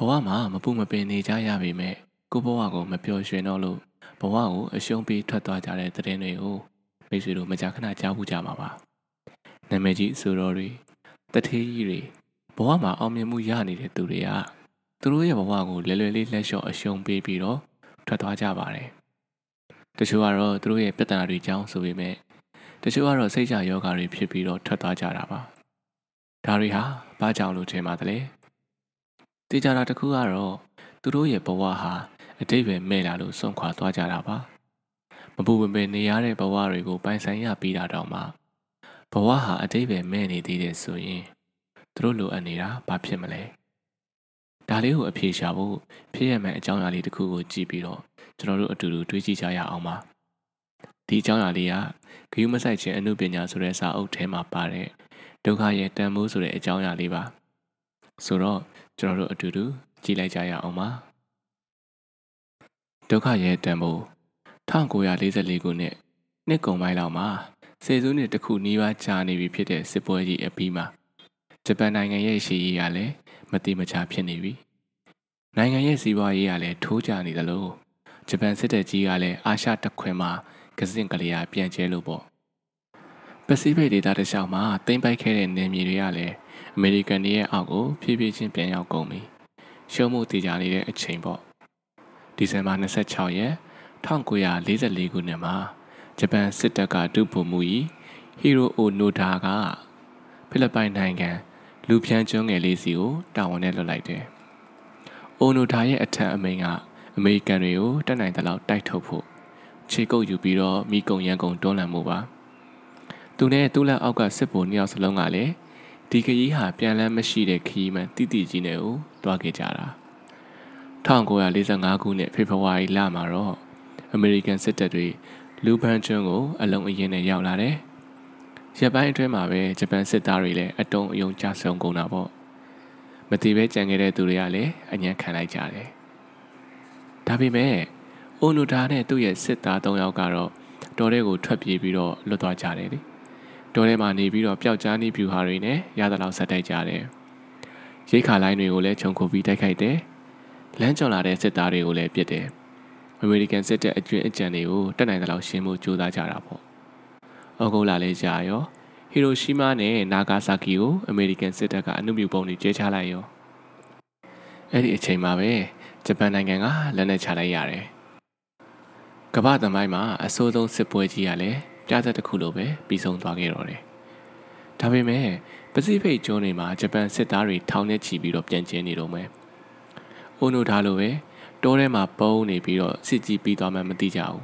ဘဝမှာမပူမပင်နေကြရပေမဲ့ကိုဘဝကိုမပျော်ရွှင်တော့လို့ဘဝကိုအရှုံးပေးထွက်သွားကြတဲ့သတင်းတွေကိုမိတ်ဆွေတို့မကြာခဏကြားဖို့ကြမှာပါနာမည်ကြီးဆိုတော်တွေတထေးကြီးတွေဘဝမှာအောင်မြင်မှုရနေတဲ့သူတွေကသူတို့ရဲ့ဘဝကိုလွယ်လွယ်လေးလက်လျှော့အရှုံးပေးပြီးတော့ထွက်သွားကြပါတယ်တချို့ကတော့သူတို့ရဲ့ပြဿနာတွေကြောင်းဆိုပေမဲ့တချို့ကတော့စိတ်ကြယောဂါတွေဖြစ်ပြီးတော့ထွက်သွားကြတာပါဒါတွေဟာဘာကြောင့်လို့ထင်ပါသလဲ တေချာတာတစ်ခုကတော့သူတို့ရဲ့ဘဝဟာအတိတ်ပဲမဲ့လာလို့စွန့်ခွာသွားကြတာပါမပူပင်ပင်နေရတဲ့ဘဝတွေကိုပိုင်ဆိုင်ရပြီးတာတောင်မှဘဝဟာအတိတ်ပဲမဲ့နေသေးတယ်ဆိုရင်သူတို့လိုအပ်နေတာဘာဖြစ်မလဲဒါလေးကိုအဖြေရှာဖို့ဖြစ်ရမယ့်အကြောင်းအရာလေးတစ်ခုကိုကြည့်ပြီးတော့ကျွန်တော်တို့အတူတူတွေးကြည့်ကြရအောင်ပါဒီအကြောင်းအရာလေးကဂယုမဆိုင်ခြင်းအမှုပညာဆိုတဲ့စာအုပ်ထဲမှာပါတဲ့ဒုက္ခရဲ့တန်ဖိုးဆိုတဲ့အကြောင်းအရာလေးပါဆိုတော့ ကျွန်တော်တို့အတူတူကြည့်လိုက်ကြရအောင်ပါဒုက္ခရဲ့တန်ဖိုး1944ခုနှစ်နှစ်ကုန်ပိုင်းလောက်မှာစေစုနှစ်တစ်ခုနီးပါးကြာနေပြီဖြစ်တဲ့စစ်ပွဲကြီးအပြီးမှာဂျပန်နိုင်ငံရဲ့ရှေ့ရေးကလည်းမတိမချဖြစ်နေပြီနိုင်ငံရဲ့စီးပွားရေးကလည်းထိုးကျနေသလိုဂျပန်စစ်တပ်ကြီးကလည်းအာရှတခွင်မှာကစင်ကလေးယာပြန်ကျဲလို့ပေါ့ပစိဖိတ်ဒေသတစ်လျှောက်မှာတင်ပိုက်ခဲ့တဲ့နယ်မြေတွေကလည်း အမေရိကန်တွေရဲ့အောက်ကိုဖြည်းဖြည်းချင်းပြန်ရောက်ကုန်ပြီရှုံးမှုတည်ကြနေတဲ့အချိန်ပေါ့ဒီဇင်ဘာ26ရက်1944ခုနှစ်မှာဂျပန်စစ်တပ်ကဒုဗိုလ်မှူးကြီးဟီရိုအိုနိုဒါကဖိလစ်ပိုင်နိုင်ငံလူဖြန်းကျွန်းငယ်လေးစီကိုတာဝန်နဲ့လွှတ်လိုက်တယ်။အိုနိုဒါရဲ့အထက်အမိန်ကအမေရိကန်တွေကိုတက်နိုင်တဲ့လောက်တိုက်ထုတ်ဖို့ခြေကုပ်ယူပြီးတော့မိကုံရန်ကုန်တွန်းလှန်မှုပါ။သူနဲ့သူ့လက်အောက်ကစစ်ဗိုလ်နှစ်ယောက်စလုံးကလည်း ဒီခရီးဟာပြန်လန်းမရှိတဲ့ခရီးမှန်တိတိကြီးနဲ့ကိုတွားခဲ့ကြတာ1945ခုနှစ်ဖေဖော်ဝါရီလမှာတော့အမေရိကန်စစ်တပ်တွေလူပန်းကျွန်းကိုအလုံးအရင်နဲ့ရောက်လာတယ်။ရပ်ပိုင်းအတွင်းမှာပဲဂျပန်စစ်သားတွေလည်းအတုံးအယုံကြဆုံကုန်တာပေါ့။မတိပဲကြံခဲ့တဲ့သူတွေကလည်းအညံခံလိုက်ကြတယ်။ဒါပေမဲ့အိုနိုဒါနဲ့သူ့ရဲ့စစ်သား၃ယောက်ကတော့တော်တဲ့ကိုထွက်ပြေးပြီးတော့လွတ်သွားကြတယ်လေ။ တော်ထဲမှာနေပြီးတော့ပျောက်ကြားနေဖြူဟာတွေနဲ့ရသလောက်ဆက်တိုက်ကြတယ်။ရိတ်ခါလိုင်းတွေကိုလည်းခြုံခုပြီးတိုက်ခိုက်တယ်။လမ်းကျော်လာတဲ့စစ်သားတွေကိုလည်းပစ်တယ်။အမေရိကန်စစ်တပ်အကျွင့်အကြံတွေကိုတက်နိုင်သလောက်ရှင်းဖို့ကြိုးစားကြတာပေါ့။ဩဂုတ်လလေးကြာရောဟီရိုရှီမားနဲ့နာဂါဆာကီကိုအမေရိကန်စစ်တပ်ကအနုမြူပုံတွေကျဲချလိုက်ရော။အဲ့ဒီအချိန်မှာပဲဂျပန်နိုင်ငံကလက်နက်ချလိုက်ရတယ်။ကမ္ဘာသမိုင်းမှာအဆိုးဆုံးစစ်ပွဲကြီးကလည်း ပြသက်တစ်ခုလိုပဲပြီးဆုံးသွားခဲ့တော့တယ်။ဒါပေမဲ့ပစိဖိတ်ကျွန်းတွေမှာဂျပန်စစ်သားတွေထောင်ထဲချီပြီးတော့ပြန်ကျင်းနေတော့မယ်။အိုနိုဒါလိုပဲတောထဲမှာပုံနေပြီးတော့စစ်ကြီးပြီးသွားမှမသိကြဘူး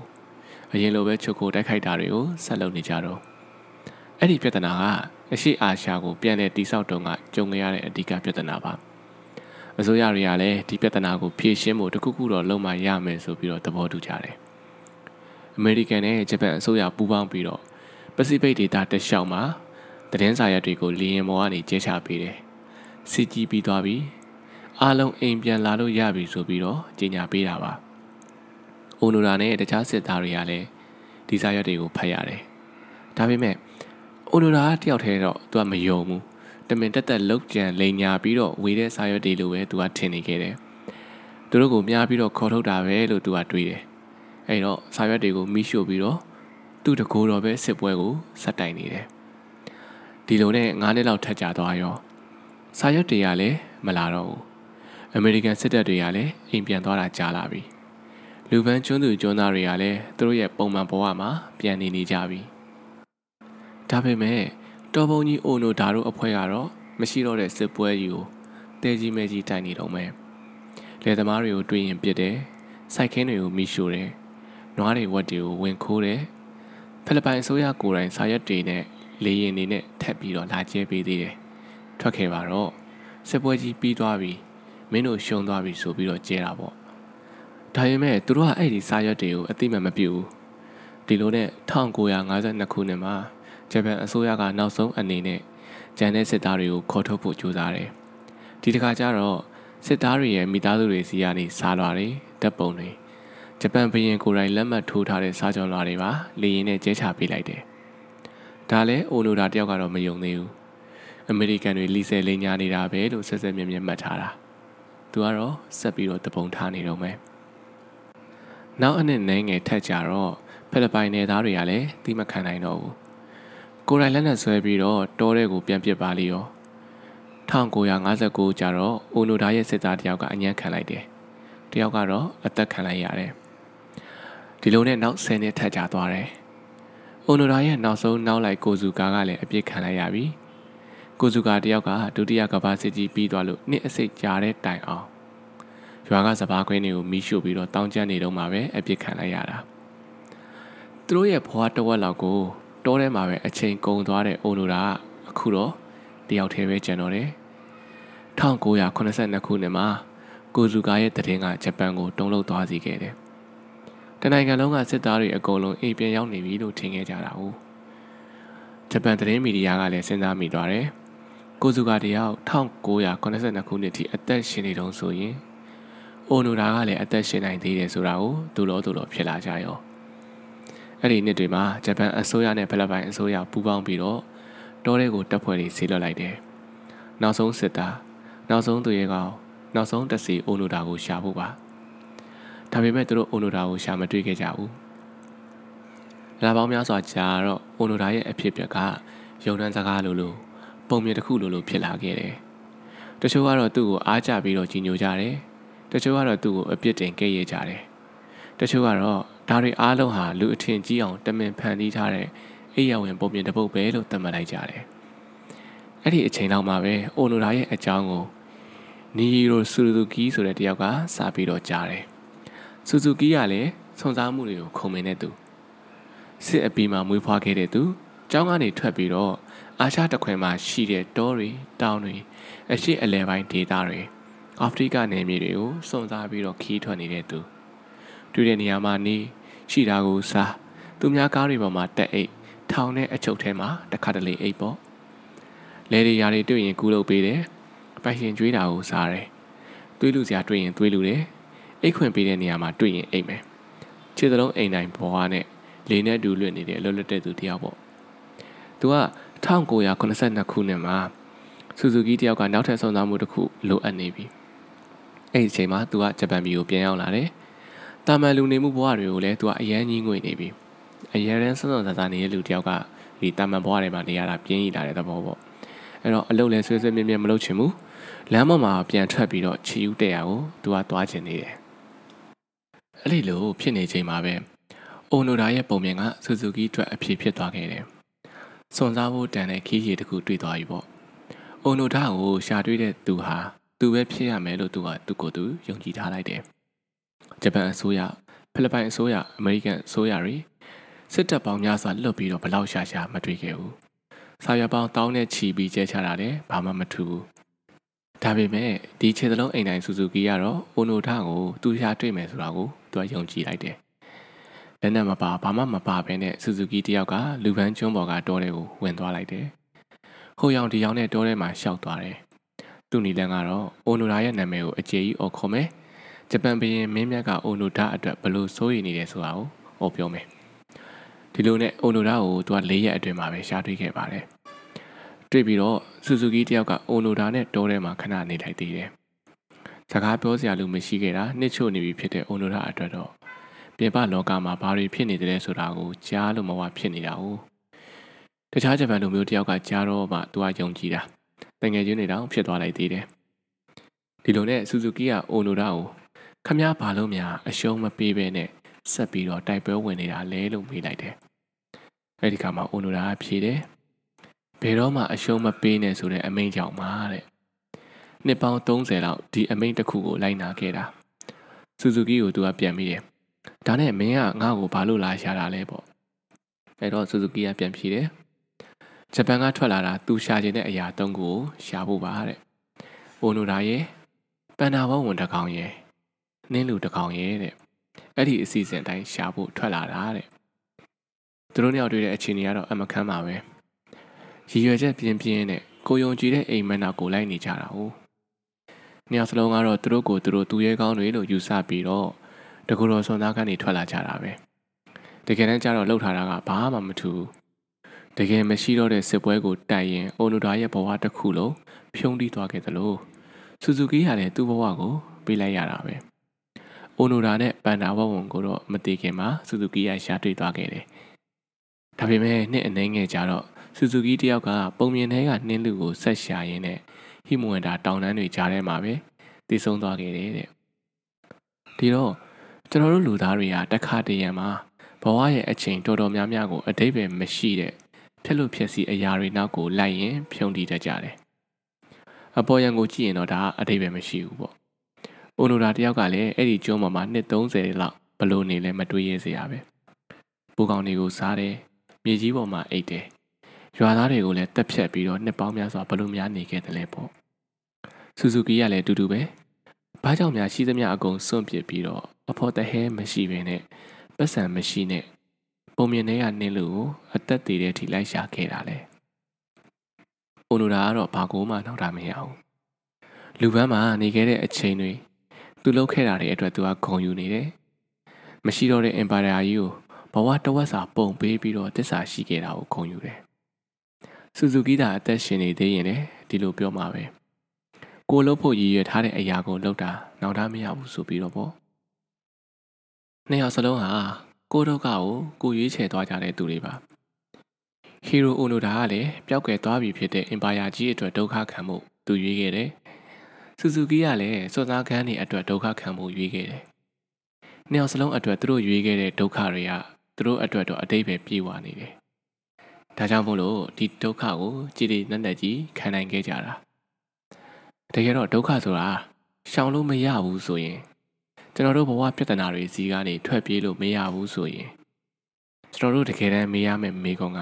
အရင်လိုပဲချုပ်ကိုတိုက်ခိုက်တာတွေကိုဆက်လုပ်နေကြတော့အဲ့ဒီပြဿနာကအရှိအာရှကိုပြန်လည်တိဆောက်တုံးကကြုံရတဲ့အဓိကပြဿနာပါအစိုးရတွေကလည်းဒီပြဿနာကိုဖြေရှင်းဖို့တခုခုတော့လုပ်မှရမယ်ဆိုပြီးတော့သဘောတူကြတယ် အမေရိကန်နဲ့ဂျပန်အစိုးရပူးပေါင်းပြီးတော့ပစိဖိတ်ဒေသတလျှောက်မှာသတင်းစာရက်တွေကိုလီယင်မော်ကနေကျဲချပေးတယ်စစ်ကြီးပြီးသွားပြီအားလုံးအိမ်ပြန်လာလို့ရပြီဆိုပြီးတော့ကြေညာပေးတာပါ။အိုနိုရာနဲ့တခြားစစ်သားတွေကလည်းဒီစာရွက်တွေကိုဖတ်ရတယ်။ဒါပေမဲ့အိုနိုရာကတယောက်တည်းတော့သူကမယုံဘူး။တမင်တက်တက်လောက်ကြံလိန်ညာပြီးတော့ဝေတဲ့စာရွက်တွေလိုပဲသူကထင်နေခဲ့တယ်။သူတို့ကိုမြားပြီးတော့ခေါ်ထုတ်တာပဲလို့သူကတွေးတယ်။ အဲဒီတော့စာရွက်တွေကိုမိရှို့ပြီးတော့သူ့တကိုယ်တော်ပဲစစ်ပွဲကိုဆက်တိုင်နေတယ်။ဒီလိုနဲ့9နှစ်လောက်ထပ်ကြာသွားရောစာရွက်တွေကလည်းမလာတော့ဘူးအမေရိကန်စစ်တပ်တွေကလည်းအိမ်ပြန်သွားတာကြားလာပြီလူပန်းကျွန်းသူကျွန်းသားတွေကလည်းသူတို့ရဲ့ပုံမှန်ဘဝမှာပြန်နေနေကြပြီဒါပေမဲ့တော်ပုံကြီးအိုနိုဒါတို့အဖွဲ့ကတော့မရှိတော့တဲ့စစ်ပွဲကြီးကိုတဲကြီးမဲကြီးတိုင်နေတော့မယ်လယ်သမားတွေကိုတွေးရင်ပြစ်တယ်စိုက်ခင်းတွေကိုမိရှို့တယ် နွားတွေဝက်တွေကိုဝင်ခိုးတယ်ဖိလစ်ပိုင်အစိုးရကိုယ်တိုင်စာရွက်တွေနဲ့လေရင်တွေနဲ့ထပ်ပြီးတော့လာကျဲပေးသေးတယ်ထွက်ခဲ့ပါတော့စစ်ပွဲကြီးပြီးသွားပြီမင်းတို့ရှုံသွားပြီဆိုပြီးတော့ကျဲတာပေါ့ဒါပေမဲ့သူတို့ကအဲ့ဒီစာရွက်တွေကိုအတိမတ်မပြုဘူးဒီလိုနဲ့1952ခုနှစ်မှာဂျပန်အစိုးရကနောက်ဆုံးအနေနဲ့ဂျန်တဲ့စစ်သားတွေကိုခေါ်ထုတ်ဖို့ကြိုးစားတယ်ဒီတစ်ခါကျတော့စစ်သားတွေရဲ့မိသားစုတွေစီကနေစားလွာတွေတပ်ပုံတွေ ဂျပန်ဘရင်ကိုယ်တိုင်လက်မှတ်ထိုးထားတဲ့စားကြောလွာတွေပါလေရင်နဲ့ကျဲချပေးလိုက်တယ်ဒါလည်းအိုနိုဒါတယောက်ကတော့မယုံသေးဘူးအမေရိကန်တွေလီဆယ်လိန်ညာနေတာပဲလို့ဆက်ဆက်မြဲမြဲမှတ်ထားတာသူကတော့ဆက်ပြီးတော့တပုံထားနေတော့မယ်နောက်အနှစ်နှဲငယ်ထက်ကြတော့ဖိလစ်ပိုင်နယ်သားတွေကလည်းတိမခံနိုင်တော့ဘူးကိုရိုင်လက်နဲ့ဆွဲပြီးတော့တောထဲကိုပြန်ပစ်ပါလိရော1959ကျတော့အိုနိုဒါရဲ့စစ်သားတယောက်ကအညံ့ခံလိုက်တယ်တယောက်ကတော့အသက်ခံလိုက်ရတယ် ဒီလိုနဲ့နောက်10နှစ်ထပ်ကြာသွားတယ်အိုနိုဒါရဲ့နောက်ဆုံးနောက်လိုက်ကိုဇူကာကလည်းအပြစ်ခံလိုက်ရပြီကိုဇူကာတယောက်ကဒုတိယကမ္ဘာစစ်ကြီးပြီးသွားလို့နှစ်အစိတ်ကြာတဲ့တိုင်အောင်ရွာကစပားခွင်းတွေကိုမီးရှို့ပြီးတော့တောင်းကျမ်းနေတော့မှပဲအပြစ်ခံလိုက်ရတာသူတို့ရဲ့ဘဝတစ်ဝက်လောက်ကိုတောထဲမှာပဲအချိန်ကုန်သွားတဲ့အိုနိုဒါကအခုတော့တယောက်တည်းပဲကျန်တော့တယ်1982ခုနှစ်မှာကိုဇူကာရဲ့တည်င်းကဂျပန်ကိုတုံးလုသွားစေခဲ့တယ် တနိုင်ငံလုံးကစစ်သားတွေအကုန်လုံးအိမ်ပြန်ရောက်နေပြီလို့ထင်ခဲ့ကြတာ哦ဂျပန်သတင်းမီဒီယာကလည်းစဉ်းစားမိသွားတယ်ကိုဇူကာတယောက်1982ခုနှစ်ထိအသက်ရှင်နေတုန်းဆိုရင်အိုနိုဒါကလည်းအသက်ရှင်နိုင်သေးတယ်ဆိုတာကိုသူလို့သူလို့ဖြစ်လာကြရောအဲ့ဒီနှစ်တွေမှာဂျပန်အစိုးရနဲ့ဖိလစ်ပိုင်အစိုးရပူးပေါင်းပြီးတော့တောထဲကိုတပ်ဖွဲ့တွေဆေးလွှတ်လိုက်တယ်နောက်ဆုံးစစ်သားနောက်ဆုံးသူရဲကောင်နောက်ဆုံးတစီအိုနိုဒါကိုရှာဖို့ပါ ဒါပေမဲ့သူတို့အိုနိုဒါကိုရှာမတွေ့ခဲ့ကြဘူးလာပေါင်းများစွာကြာတော့အိုနိုဒါရဲ့အဖြစ်ပြက်ကယုံနှံစကားလိုလိုပုံမြင်တစ်ခုလိုလိုဖြစ်လာခဲ့တယ်တချို့ကတော့သူ့ကိုအားကျပြီးတော့ကြီးညိုကြတယ်တချို့ကတော့သူ့ကိုအပြစ်တင်ခဲ့ရကြတယ်တချို့ကတော့ဒါတွေအားလုံးဟာလူအထင်ကြီးအောင်တမင်ဖန်တီးထားတဲ့အိယာဝင်ပုံမြင်တစ်ပုတ်ပဲလို့သတ်မှတ်လိုက်ကြတယ်အဲ့ဒီအချိန်လောက်မှာပဲအိုနိုဒါရဲ့အကြောင်းကိုနီရိုဆူဇူကီဆိုတဲ့တယောက်ကစပြီးတော့ကြားတယ် ဆူဇူကီကလည်းစုံစမ်းမှုတွေကိုခုံမင်းတဲ့သူစစ်အပီမှာမွေးဖွားခဲ့တဲ့သူကျောင်းကနေထွက်ပြီးတော့အာရှတခွင်မှာရှိတဲ့တောတွေတောင်တွေအရှိအလဲပိုင်းဒေသတွေအာဖရိကနေမြေတွေကိုစုံစမ်းပြီးတော့ခီးထွက်နေတဲ့သူတွေ့တဲ့နေရာမှာနေရှိတာကိုစားသူများကားတွေပေါ်မှာတက်အိတ်ထောင်တဲ့အချုပ်ထဲမှာတစ်ခါတလေအိတ်ပေါ့လဲတွေຢာတွေတွေ့ရင်ကူးလုပ်ပေးတယ်ပိုင်ရှင်ကြွေးတာကိုစားတယ်တွေးလူစရာတွေ့ရင်တွေးလူတယ် အိတ်ခွင်ပေးတဲ့နေရာမှာတွေ့ရင်အိတ်မယ်ခြေစလုံးအိမ်တိုင်းဘွားနဲ့လေနဲ့တူလွတ်နေတဲ့အလွတ်လွတ်တဲ့သူတယောက်ပေါ့သူက1982ခုနှစ်မှာဆူဇူကီတယောက်ကနောက်ထပ်ဆုံးသားမှုတစ်ခုလိုအပ်နေပြီအဲ့ဒီအချိန်မှာသူကဂျပန်ပြည်ကိုပြန်ရောက်လာတယ်တာမန်လူနေမှုဘဝတွေကိုလည်းသူကအရန်ကြီးငွေနေပြီအရန်ရန်စွန့်စွန့်စားစားနေတဲ့လူတယောက်ကဒီတာမန်ဘဝတွေမှာနေရတာပြင်းရလာတဲ့သဘောပေါ့အဲ့တော့အလုပ်လည်းဆွေးဆွေးမြဲမြဲမလုပ်ချင်ဘူးလမ်းပေါ်မှာပြန်ထွက်ပြီးတော့ချီယူတဲ့ရကိုသူကသွားချင်နေတယ် အဲ့ဒီလိုဖြစ်နေချိန်မှာပဲအိုနိုဒါရဲ့ပုံမြင်ကဆူဇူကီအတွက်အဖြစ်ဖြစ်သွားခဲ့တယ်စွန်စားဖို့တန်တဲ့ခီးရည်တစ်ခုတွေ့သွားပြီပေါ့အိုနိုဒါကိုရှာတွေ့တဲ့သူဟာသူပဲဖြစ်ရမယ်လို့သူကသူ့ကိုယ်သူယုံကြည်ထားလိုက်တယ်ဂျပန်အစိုးရဖိလစ်ပိုင်အစိုးရအမေရိကန်အစိုးရတွေစစ်တပ်ပေါင်းများစွာလွတ်ပြီးတော့ဘလောက်ရှာရှာမတွေ့ခဲ့ဘူးစာရွက်ပေါင်းတောင်းနဲ့ချီပြီးကျဲချတာလည်းဘာမှမထူဘူးဒါပေမဲ့ဒီခြေစလုံးအိမ်တိုင်းဆူဇူကီကတော့အိုနိုထကိုသူရှာတွေ့မယ်ဆိုတာကို သူကယုံကြည်လိုက်တယ်လက်နက်မပါဘာမှမပါဘဲနဲ့ဆူဇူကီတယောက်ကလူပန်းကျွန်းပေါ်ကတောထဲကိုဝင်သွားလိုက်တယ်ဟိုရောင်ဒီရောင်နဲ့တောထဲမှာရှောက်သွားတယ်သူ့နီလန်ကတော့အိုနိုဒါရဲ့နာမည်ကိုအကျေကြီးအော်ခေါ်မယ်ဂျပန်ဘီရင်မင်းမြတ်ကအိုနိုဒါအတွက်ဘလို့စိုးရိမ်နေတယ်ဆိုတာကိုဟောပြောမယ်ဒီလိုနဲ့အိုနိုဒါကိုသူက၄ရက်အတွင်းမှာပဲရှားတွေ့ခဲ့ပါတယ်တွေ့ပြီးတော့ဆူဇူကီတယောက်ကအိုနိုဒါနဲ့တောထဲမှာခဏနေလိုက်သေးတယ် စကားပြောစရာလူမရှိခဲ့တာနှစ်ချို့နေပြီဖြစ်တဲ့အိုနိုဒါအတွက်တော့ပြင်ပလောကမှာဘာတွေဖြစ်နေတယ်ဆိုတာကိုကြားလို့မဝဖြစ်နေတာ哦တခြားဂျပန်လူမျိုးတယောက်ကကြားတော့မှသူကယုံကြည်တာတငယ်ချင်းတွေတောင်ဖြစ်သွားလိုက်သေးတယ်ဒီလိုနဲ့ဆူဇူကီကအိုနိုဒါကိုခမားဘာလို့များအရှုံးမပေးဘဲနဲ့ဆက်ပြီးတော့တိုက်ပွဲဝင်နေတာလဲလို့မေးလိုက်တယ်အဲ့ဒီခါမှာအိုနိုဒါကဖြေတယ်ဘယ်တော့မှအရှုံးမပေးနဲ့ဆိုတဲ့အမိန့်ကြောင့်ပါတဲ့ နှစ်ပေါင်း30လောက်ဒီအမိန့်တစ်ခုကိုလိုက်နာခဲ့တာဆူဇူကီကိုသူကပြန်ပြီးတယ်ဒါနဲ့မင်းကငါ့ကိုဘာလို့လာရှာတာလဲပေါ့အဲ့တော့ဆူဇူကီကပြန်ဖြေတယ်ဂျပန်ကထွက်လာတာသူရှာချင်တဲ့အရာသုံးခုကိုရှာဖို့ပါတဲ့အိုနိုဒါရဲ့ပန်နာဘုံဝန်တကောင်ရဲ့နင်းလူတကောင်ရဲ့တဲ့အဲ့ဒီအစီအစဉ်တိုင်းရှာဖို့ထွက်လာတာတဲ့သူတို့နှစ်ယောက်တွေ့တဲ့အခြေအနေကတော့အမခမ်းပါပဲရည်ရွယ်ချက်ပြင်းပြင်းနဲ့ကိုယုံကြည်တဲ့အိမ်မက်နာကိုလိုက်နေကြတာဟုတ် နှစ်ယောက်စလုံးကတော့သူတို့ကိုသူတို့သူရဲကောင်းတွေလို့ယူဆပြီးတော့တကူတော်ဆွန်သားကနေထွက်လာကြတာပဲတကယ်တမ်းကျတော့လှုပ်ထားတာကဘာမှမထူဘူးတကယ်မရှိတော့တဲ့စစ်ပွဲကိုတိုက်ရင်အိုနိုဒါရဲ့ဘဝတစ်ခုလုံးဖြုံးတီးသွားခဲ့သလိုဆူဇူကီကလည်းသူ့ဘဝကိုပေးလိုက်ရတာပဲအိုနိုဒါနဲ့ပန်ဒါဝဝန်ကိုတော့မတည်ခင်မှာဆူဇူကီကရှာတွေ့သွားခဲ့တယ်ဒါပေမဲ့နှစ်အနှဲငယ်ကြတော့ဆူဇူကီတယောက်ကပုံမြင်ထဲကနှင်းလူကိုဆက်ရှာရင်းနဲ့ ဟီမွန်ဒါတောင်တန်းတွေကြားထဲမှာပဲတည်ဆုံးသွားခဲ့တယ်တဲ့ဒီတော့ကျွန်တော်တို့လူသားတွေကတခါတရံမှာဘဝရဲ့အချိန်တော်တော်များများကိုအတိတ်ပဲမရှိတဲ့ဖြက်လို့ဖြက်စီအရာတွေနောက်ကိုလိုက်ရင်ဖြုံတီးတတ်ကြတယ်အပေါ်ရန်ကိုကြည့်ရင်တော့ဒါအတိတ်ပဲမရှိဘူးပေါ့အိုနိုဒါတယောက်ကလည်းအဲ့ဒီကျွန်းပေါ်မှာနှစ်30လောက်ဘလို့နေလဲမတွေးရစရာပဲပူကောင်တွေကိုစားတယ်မြေကြီးပေါ်မှာအိတ်တယ် ရွာသားတွေကိုလည်းတက်ဖြတ်ပြီးတော့နှစ်ပေါင်းများစွာဘလို့များနေခဲ့တယ်လဲပေါ့ဆူဇူကီကလည်းအတူတူပဲဘာကြောင့်များရှိသမျှအကုန်စွန့်ပစ်ပြီးတော့အဖို့တဟဲမရှိဘဲနဲ့ပတ်စံမရှိနဲ့ပုံမြင်ထဲကနင်းလူကိုအသက်သေးတဲ့အထိလိုက်ရှာခဲ့တာလေ။အိုနိုဒါကတော့ဘာကိုမှနောက်တာမရဘူး။လူပန်းမှာနေခဲ့တဲ့အချိန်တွေသူလုပ်ခဲ့တာတွေအတွက်သူကဂုံယူနေတယ်။မရှိတော့တဲ့ empire ကြီးကိုဘဝတဝက်စာပုံပေးပြီးတော့တစ္ဆာရှိခဲ့တာကိုဂုံယူတယ်။ ဆူဇူကီသာအသက်ရှင်နေသေးရင်လည်းဒီလိုပြောမှာပဲ။ကိုလုပ်ဖို့ရည်ရွယ်ထားတဲ့အရာကိုလုပ်တာနောက်တာမရဘူးဆိုပြီးတော့ပေါ့။နှစ်ယောက်စလုံးဟာကိုဒုက္ခကိုကိုရွေးချယ်သွားကြတဲ့သူတွေပါဟီရိုအိုနိုဒါကလည်းပျောက်ကွယ်သွားပြီဖြစ်တဲ့အင်ပါယာကြီးအတွက်ဒုက္ခခံမှုသူရွေးခဲ့တယ်ဆူဇူကီကလည်းစွန်စားခန်းတွေအတွက်ဒုက္ခခံမှုရွေးခဲ့တယ်နှစ်ယောက်စလုံးအတွက်သူတို့ရွေးခဲ့တဲ့ဒုက္ခတွေကသူတို့အတွက်တော့အတိတ်ပဲပြေဝနေတယ် ဒါကြောင့်မို့လို့ဒီဒုက္ခကိုကြည်တည်နက်နက်ကြီးခံနိုင်ခဲ့ကြတာတကယ်တော့ဒုက္ခဆိုတာရှောင်လို့မရဘူးဆိုရင်ကျွန်တော်တို့ဘဝပြဿနာတွေစီကနေထွက်ပြေးလို့မရဘူးဆိုရင်ကျွန်တော်တို့တကယ်တမ်းမေးရမယ့်မေးခွန်းက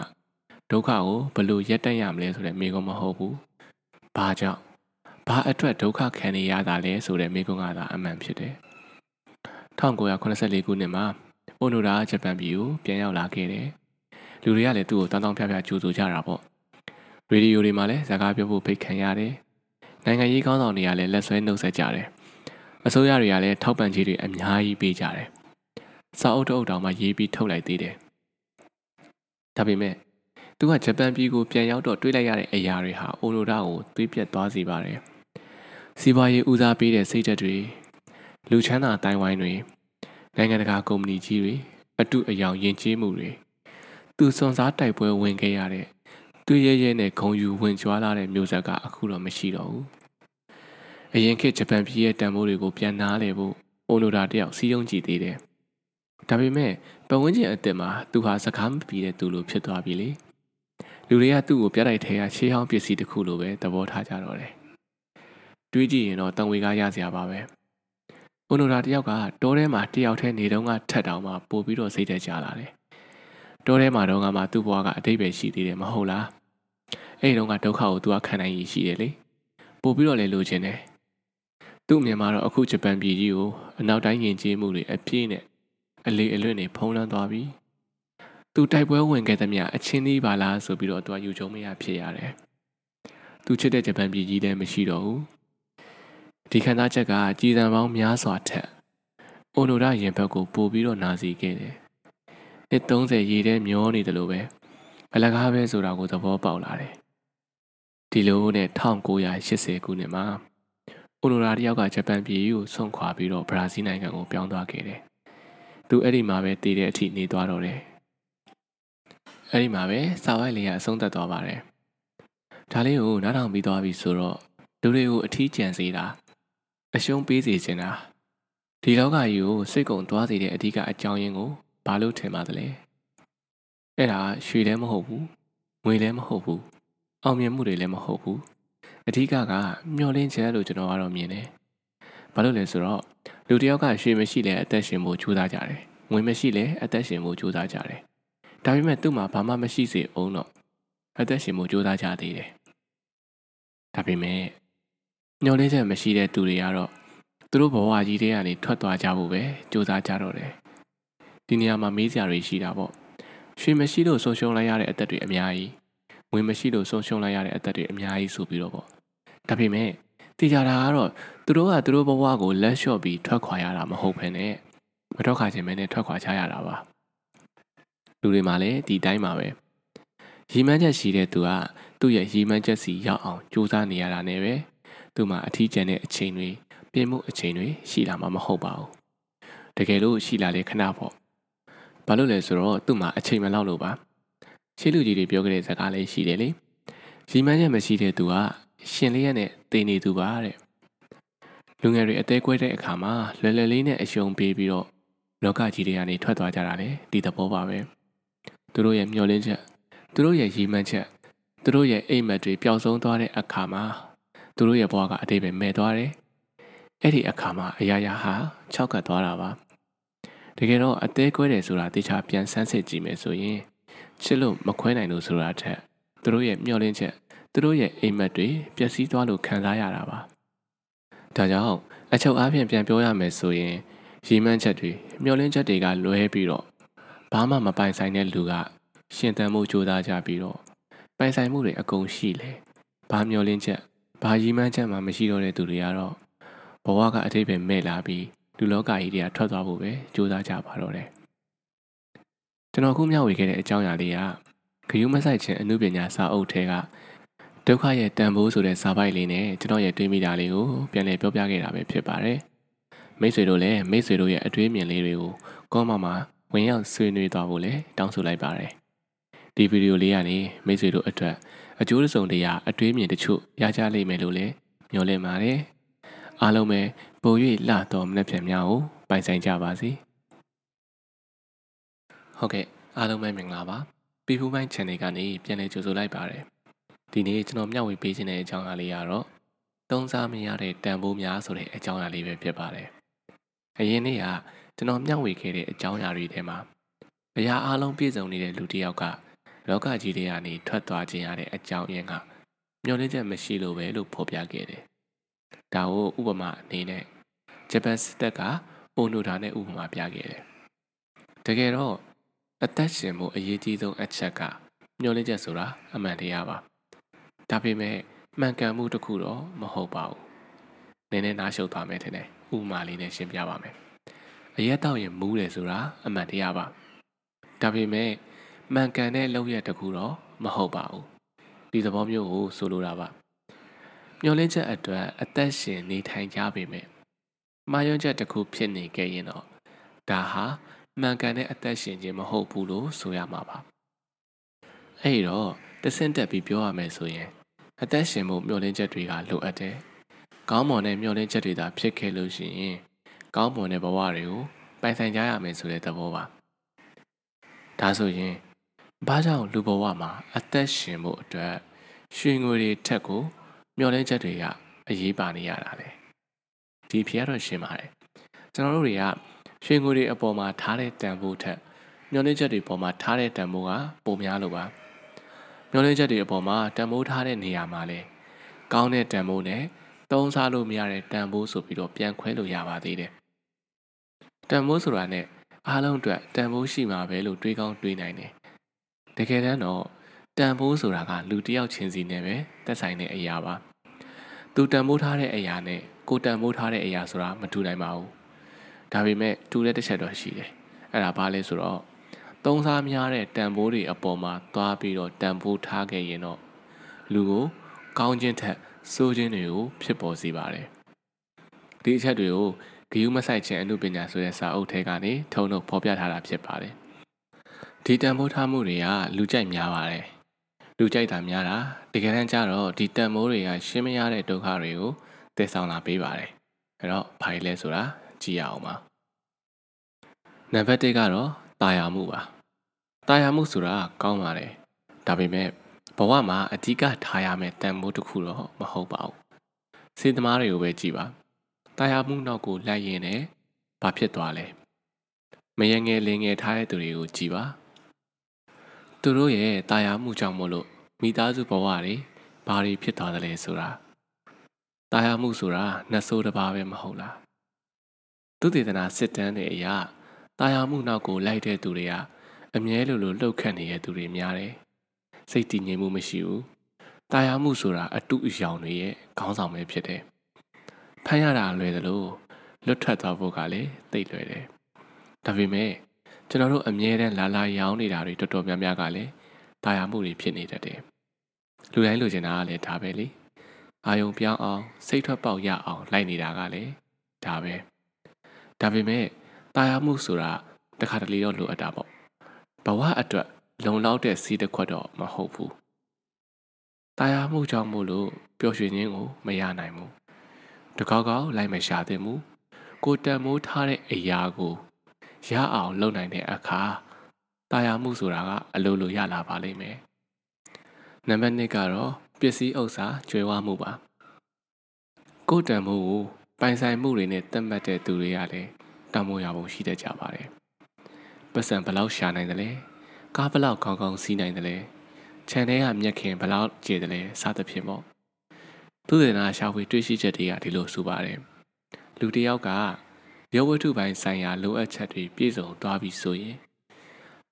ဒုက္ခကိုဘယ်လိုရပ်တန့်ရမလဲဆိုတဲ့မေးခွန်းမဟုတ်ဘူး။ဘာကြောင့်ဘာအတွက်ဒုက္ခခံနေရတာလဲဆိုတဲ့မေးခွန်းကသာအမှန်ဖြစ်တယ်။1984ခုနှစ်မှာအိုနိုဒါဂျပန်ပြည်ကိုပြန်ရောက်လာခဲ့တယ်။ လူတွေကလည်းသူ့ကိုတောင်းတောင်းဖျားဖျားကြိုဆိုကြတာပေါ့။ရေဒီယိုတွေမှာလည်းစကားပြောဖို့ဖိတ်ခံရတယ်။နိုင်ငံရေးကောင်းဆောင်တွေကလည်းလက်ဆွဲနှုတ်ဆက်ကြတယ်။အစိုးရတွေကလည်းထောက်ပံ့ကြေးတွေအများကြီးပေးကြတယ်။စာအုပ်တအုပ်တောင်မှရေးပြီးထုတ်လိုက်သေးတယ်။ဒါပေမဲ့သူကဂျပန်ပြည်ကိုပြန်ရောက်တော့တွေးလိုက်ရတဲ့အရာတွေဟာအိုနိုဒါကိုသွေးပြတ်သွားစေပါတယ်။စီးပွားရေးဦးစားပေးတဲ့စိတ်ဓာတ်တွေလူချမ်းသာတိုင်းဝိုင်းတွေနိုင်ငံတကာကုမ္ပဏီကြီးတွေအတုအယောင်ယဉ်ကျေးမှုတွေ သူစွန်စားတိုက်ပွဲဝင်ခဲ့ရတဲ့တွေ့ရရဲနဲ့ဂုံယူဝင်ကြွားလာတဲ့မျိုးဆက်ကအခုတော့မရှိတော့ဘူး။အရင်ခေတ်ဂျပန်ပြည်ရဲ့တန်ဖိုးတွေကိုပြန်နားလည်ဖို့အိုနိုဒါတယောက်စီးရုံးကြည့်သေးတယ်။ဒါပေမဲ့ပတ်ဝန်းကျင်အစ်စ်မှာသူဟာစကားမပြီးတဲ့သူလိုဖြစ်သွားပြီလေ။လူတွေကသူ့ကိုပြတိုက်ထဲကရှေးဟောင်းပစ္စည်းတစ်ခုလိုပဲသဘောထားကြတော့တယ်။တွေးကြည့်ရင်တော့တန်ဝေကားရစရာပါပဲ။အိုနိုဒါတယောက်ကတောထဲမှာတယောက်တည်းနေတော့ကထက်တောင်မှပို့ပြီးတော့စိတ်သက်ကြလာတယ်။ တောထဲမှာတော့ကမှသူ့ဘဝကအတိတ်ပဲရှိသေးတယ်မဟုတ်လား။အဲ့ဒီတော့ကဒုက္ခကိုသူကခံနိုင်ရည်ရှိတယ်လေ။ပို့ပြီးတော့လည်းလိုချင်တယ်။သူ့မြန်မာတော့အခုဂျပန်ပြည်ကြီးကိုအနောက်တိုင်းယဉ်ကျေးမှုတွေအပြည့်နဲ့အလေးအလွတ်နေဖုံးလွှမ်းသွားပြီသူတိုက်ပွဲဝင်ခဲ့သမျှအချင်းသေးပါလားဆိုပြီးတော့သူကယူချုံမရဖြစ်ရတယ်သူချစ်တဲ့ဂျပန်ပြည်ကြီးလည်းမရှိတော့ဘူးဒီခံစားချက်ကကြည်စံပေါင်းများစွာထက်အိုနိုဒရင်ဘက်ကိုပို့ပြီးတော့နာစီခဲ့တယ် နှစ်30ရေထဲမျောနေတယ်လို့ပဲအလကားပဲဆိုတာကိုသဘောပေါက်လာတယ်ဒီလိုနဲ့1980ခုနှစ်မှာအိုလိုရာတယောက်ကဂျပန်ပြည်ကိုဆွန့်ခွာပြီးတော့ဘရာဇီးနိုင်ငံကိုပြောင်းသွားခဲ့တယ်။သူအဲ့ဒီမှာပဲတည်တဲ့အထိနေသွားတော့တယ်။အဲ့ဒီမှာပဲစာဝိုက်လေးကအဆုံးသတ်သွားပါတယ်။ဒါလေးကိုနားထောင်ပြီးသွားပြီဆိုတော့လူတွေကိုအထီးကျန်စေတာအရှုံးပေးစေချင်တာဒီလောကကြီးကိုစိတ်ကုံသွားစေတဲ့အဓိကအကြောင်းရင်းကို ဘာလို့ထင်ပါသလဲ။အဲ့ဒါရွှေလည်းမဟုတ်ဘူး။ငွေလည်းမဟုတ်ဘူး။အောင်မြင်မှုတွေလည်းမဟုတ်ဘူး။အဓိကကမျောလင်းချက်လို့ကျွန်တော်ကတော့မြင်တယ်။ဘာလို့လဲဆိုတော့လူတယောက်ကရွှေမရှိလဲအသက်ရှင်ဖို့ကြိုးစားကြတယ်။ငွေမရှိလဲအသက်ရှင်ဖို့ကြိုးစားကြတယ်။ဒါပေမဲ့သူ့မှာဘာမှမရှိစေအောင်တော့အသက်ရှင်ဖို့ကြိုးစားကြသေးတယ်။ဒါပေမဲ့မျောလင်းချက်မရှိတဲ့သူတွေကတော့သူတို့ဘဝကြီးတွေကနေထွက်သွားကြဖို့ပဲကြိုးစားကြတော့တယ်။ ဒီနေရာမှာမေးစရာတွေရှိတာပေါ့။ရွှေမရှိလို့ဆုံးရှုံးလိုက်ရတဲ့အသက်တွေအများကြီးငွေမရှိလို့ဆုံးရှုံးလိုက်ရတဲ့အသက်တွေအများကြီးဆိုပြီးတော့ပေါ့ဒါပေမဲ့သိကြတာကတော့သူတို့ကသူတို့ဘဝကိုလက်လျှော့ပြီးထွက်ခွာရတာမဟုတ်ဘဲနဲ့မထွက်ခွာခြင်းပဲနဲ့ထွက်ခွာချရတာပါလူတွေမှာလည်းဒီတိုင်းပါပဲရီမန်းချက်ရှိတဲ့သူကသူ့ရဲ့ရီမန်းချက်စီရောက်အောင်ကြိုးစားနေရတာနဲ့ပဲသူ့မှာအထီးကျန်တဲ့အချိန်တွေပြင်းမှုအချိန်တွေရှိလာမှာမဟုတ်ပါဘူးတကယ်လို့ရှိလာလေခဏပေါ့ ဘာလို့လဲဆိုတော့သူ့မှာအချိန်မလောက်လို့ပါရှေ့လူကြီးတွေပြောခဲ့တဲ့စကားလေးရှိတယ်လေရီမန်းချက်မရှိတဲ့သူကရှင်လေးရက်နဲ့တည်နေသူပါတဲ့လူငယ်တွေအသေးကွဲတဲ့အခါမှာလွယ်လွယ်လေးနဲ့အယုံပေးပြီးတော့လောကကြီးတွေကနေထွက်သွားကြတာလေဒီသဘောပါပဲသူတို့ရဲ့မျှော်လင့်ချက်သူတို့ရဲ့ရည်မှန်းချက်သူတို့ရဲ့အိမ်မက်တွေပျောက်ဆုံးသွားတဲ့အခါမှာသူတို့ရဲ့ဘဝကအတိတ်ပဲမဲ့သွားတယ်အဲ့ဒီအခါမှာအရာရာဟာခြောက်ကပ်သွားတာပါ တကယ်တော့အသေးကွဲတယ်ဆိုတာတေချာပြန်ဆန်းစစ်ကြည့်မယ်ဆိုရင်ချစ်လို့မခွဲနိုင်လို့ဆိုတာထက်သူတို့ရဲ့မျှော်လင့်ချက်သူတို့ရဲ့အိမ်မက်တွေပျက်စီးသွားလို့ခံစားရတာပါဒါကြောင့်အချုပ်အားဖြင့်ပြန်ပြောရမယ်ဆိုရင်ရီမှန်းချက်တွေမျှော်လင့်ချက်တွေကလွဲပြီးတော့ဘာမှမပိုင်ဆိုင်တဲ့လူကရှင်သန်မှုကြိုးစားကြပြီးတော့ပိုင်ဆိုင်မှုတွေအကုန်ရှိလေဘာမျှော်လင့်ချက်ဘာရီမှန်းချက်မှမရှိတော့တဲ့သူတွေကတော့ဘဝကအတိတ်ပဲမဲ့လာပြီး လူလောကကြီးတွေကထွက်သွားဖို့ပဲကြိုးစားကြပါတော့တယ်ကျွန်တော်ခုမျှဝေခဲ့တဲ့အကြောင်းအရာလေးကဂယုမဆိုင်ခြင်းအမှုပညာစာအုပ်ထဲကဒုက္ခရဲ့တန်ဖိုးဆိုတဲ့စာပိုက်လေးနဲ့ကျွန်တော်ရဲ့တွေးမိတာလေးကိုပြန်လည်ပြောပြခဲ့တာပဲဖြစ်ပါတယ်မိတ်ဆွေတို့လည်းမိတ်ဆွေတို့ရဲ့အတွေးမြင်လေးတွေကိုကောမမှာဝင်ရောက်ဆွေးနွေးသွားဖို့လည်းတောင်းဆိုလိုက်ပါတယ်ဒီဗီဒီယိုလေးကနေမိတ်ဆွေတို့အတွက်အကျိုးစုံတရားအတွေးမြင်တချို့ရကြလိမ့်မယ်လို့လည်းမျှော်လင့်ပါတယ်အားလုံးပဲ ပို၍လှတော်မနှက်ဖြန်များကိုပိုင်ဆိုင်ကြပါစေဟုတ်ကဲ့အားလုံးပဲမင်္ဂလာပါပီဖူပိုင်း channel ကနေပြန်လည်ကြိုဆိုလိုက်ပါတယ်ဒီနေ့ကျွန်တော်မျှဝေပေးခြင်းတဲ့အကြောင်းအရာလေးကတော့သုံးစားမရတဲ့တန်ဖိုးများဆိုတဲ့အကြောင်းအရာလေးပဲဖြစ်ပါတယ်အရင်နေ့ကကျွန်တော်မျှဝေခဲ့တဲ့အကြောင်းအရာတွေထဲမှာအရာအလုံးပြည့်စုံနေတဲ့လူတစ်ယောက်ကလောကကြီးတွေကနေထွက်သွားခြင်းရတဲ့အကြောင်းရင်းကမျှော်လင့်ချက်မရှိလို့ပဲလို့ဖော်ပြခဲ့တယ်ဒါကိုဥပမာအနေနဲ့ ဂျပန်စစ်တပ်ကအိုနိုဒါနဲ့ဥပမာပြခဲ့တယ်တကယ်တော့အသက်ရှင်မှုအရေးကြီးဆုံးအချက်ကမျှော်လင့်ချက်ဆိုတာအမှန်တရားပါဒါပေမဲ့မှန်ကန်မှုတစ်ခုတော့မဟုတ်ပါဘူးနည်းနည်းနားရှုပ်သွားမယ်ထင်တယ်ဥပမာလေးနဲ့ရှင်းပြပါမယ်အရက်တော့ရင်မူးတယ်ဆိုတာအမှန်တရားပါဒါပေမဲ့မှန်ကန်တဲ့လောက်ရတစ်ခုတော့မဟုတ်ပါဘူးဒီသဘောမျိုးကိုဆိုလိုတာပါမျောလင်းချက်အတွက်အသက်ရှင်နေထိုင်ကြပေမဲ့ မာယွန်းချက်တစ်ခုဖြစ်နေခဲ့ရင်တော့ဒါဟာမှန်ကန်တဲ့အသက်ရှင်ခြင်းမဟုတ်ဘူးလို့ဆိုရမှာပါအဲ့တော့တဆင့်တက်ပြီးပြောရမယ်ဆိုရင်အသက်ရှင်မှုမျှော်လင့်ချက်တွေကလိုအပ်တယ်။ကောင်းမွန်တဲ့မျှော်လင့်ချက်တွေသာဖြစ်ခဲ့လို့ရှိရင်ကောင်းမွန်တဲ့ဘဝတွေကိုပိုင်ဆိုင်ကြရမယ်ဆိုတဲ့သဘောပါ။ဒါဆိုရင်ဘာကြောင့်လူဘဝမှာအသက်ရှင်မှုအတွက်ရွှေငွေတွေထက်ကိုမျှော်လင့်ချက်တွေကအရေးပါနေရတာလေ။ ဒီဖြစ်ရတော့ရှင်းပါတယ်။ကျွန်တော်တို့တွေကရွှေငွေတွေအပေါ်မှာထားတဲ့တန်ဖိုးထက်မျှော်လင့်ချက်တွေပေါ်မှာထားတဲ့တန်ဖိုးကပိုများလို့ပါ။မျောလင်းချက်တွေအပေါ်မှာတန်ဖိုးထားတဲ့နေရာမှာလဲကောင်းတဲ့တန်ဖိုးနဲ့သုံးစားလို့မရတဲ့တန်ဖိုးဆိုပြီးတော့ပြန်ခွဲလို့ရပါသေးတယ်တန်ဖိုးဆိုတာနဲ့အားလုံးအတွက်တန်ဖိုးရှိမှာပဲလို့တွေးကောင်းတွေးနိုင်တယ်တကယ်တမ်းတော့တန်ဖိုးဆိုတာကလူတစ်ယောက်ချင်းစီနဲ့ပဲသက်ဆိုင်တဲ့အရာပါသူတန်ဖိုးထားတဲ့အရာနဲ့ ကိုတန်ဖိုးထားတဲ့အရာဆိုတာမတူနိုင်ပါဘူးဒါပေမဲ့တူတဲ့တစ်ချက်တော့ရှိတယ်အဲ့ဒါဘာလဲဆိုတော့သုံးစားများတဲ့တန်ဖိုးတွေအပေါ်မှာသွားပြီးတော့တန်ဖိုးထားခဲ့ရင်တော့လူကိုကောင်းခြင်းထက်ဆိုးခြင်းတွေကိုဖြစ်ပေါ်စေပါတယ်ဒီအချက်တွေကိုဂယုမဆိုင်ခြင်းအမှုပညာဆိုတဲ့စာအုပ်ထဲကနေထုံထုတ်ဖော်ပြထားတာဖြစ်ပါတယ်ဒီတန်ဖိုးထားမှုတွေကလူကြိုက်များပါတယ်လူကြိုက်တာများတာတကယ်တမ်းကျတော့ဒီတန်ဖိုးတွေကရှင်းမရတဲ့ဒုက္ခတွေကို တည်ဆောင်လာပေးပါတယ်အဲ့တော့ဘာလဲဆိုတာကြည့်ရအောင်ပါနံပါတ်1ကတော့တာယာမှုပါတာယာမှုဆိုတာကောင်းပါတယ်ဒါပေမဲ့ဘဝမှာအဓိကထားရမယ့်တန်ဖိုးတစ်ခုတော့မဟုတ်ပါဘူးစေသမားတွေကိုပဲကြည့်ပါတာယာမှုနောက်ကိုလိုက်ရင်လည်းဘာဖြစ်သွားလဲမယငယ်လင်ငယ်ထားတဲ့သူတွေကိုကြည့်ပါသူတို့ရဲ့တာယာမှုကြောင့်မို့လို့မိသားစုဘဝတွေဘာတွေဖြစ်သွားသလဲဆိုတာ တာယာမှုဆိုတာနှဆိုးတစ်ပါးပဲမဟုတ်လားသူတေသနာစစ်တမ်းတွေအရာတာယာမှုနောက်ကိုလိုက်တဲ့သူတွေကအမြဲလိုလိုလှုပ်ခတ်နေတဲ့သူတွေများတယ်။စိတ်တည်ငြိမ်မှုမရှိဘူး။တာယာမှုဆိုတာအတုအယောင်တွေရဲ့ခေါင်းဆောင်ပဲဖြစ်တယ်။ဖမ်းရတာလွယ်တယ်လို့လွတ်ထွက်သွားဖို့ကလည်းသိလွယ်တယ်။ဒါပေမဲ့ကျွန်တော်တို့အမြဲတမ်းလာလာရောင်းနေတာတွေတော်တော်များများကလည်းတာယာမှုတွေဖြစ်နေတတ်တယ်။လူတိုင်းလိုချင်တာကလည်းဒါပဲလေ အာယုံပြောင်းအောင်စိတ်ထွက်ပေါက်ရအောင်လိုက်နေတာကလည်းဒါပဲဒါပေမဲ့တာယာမှုဆိုတာတခါတလေတော့လိုအပ်တာပေါ့ဘဝအတွက်လုံလောက်တဲ့စီးတစ်ခွက်တော့မဟုတ်ဘူးတာယာမှုကြောင့်မို့လို့ပျော်ရွှင်ခြင်းကိုမရနိုင်ဘူးတကောက်ကောက်လိုက်မရှာသင့်ဘူးကိုတန်မိုးထားတဲ့အရာကိုရအောင်လုပ်နိုင်တဲ့အခါတာယာမှုဆိုတာကအလိုလိုရလာပါလိမ့်မယ်နံပါတ်1ကတော့ ပစ္စည်းဥစ္စာကျွဲဝမှုပါကိုတန်မိုးကိုပိုင်ဆိုင်မှုတွေနဲ့တတ်မှတ်တဲ့သူတွေကလည်းတမိုးရပုံရှိတတ်ကြပါတယ်ပတ်စံဘလောက်ရှာနိုင်တယ်လဲကားဘလောက်ကောင်းကောင်းစီးနိုင်တယ်လဲခြံထဲကမြက်ခင်ဘလောက်ကျေတယ်လဲစသဖြင့်ပေါ့သူဒေနာရှာဖွေတွေ့ရှိချက်တွေကဒီလိုဆိုပါတယ်လူတစ်ယောက်ကရုပ်ဝတ္ထုပိုင်းဆိုင်ရာလိုအပ်ချက်တွေပြည့်စုံသွားပြီဆိုရင်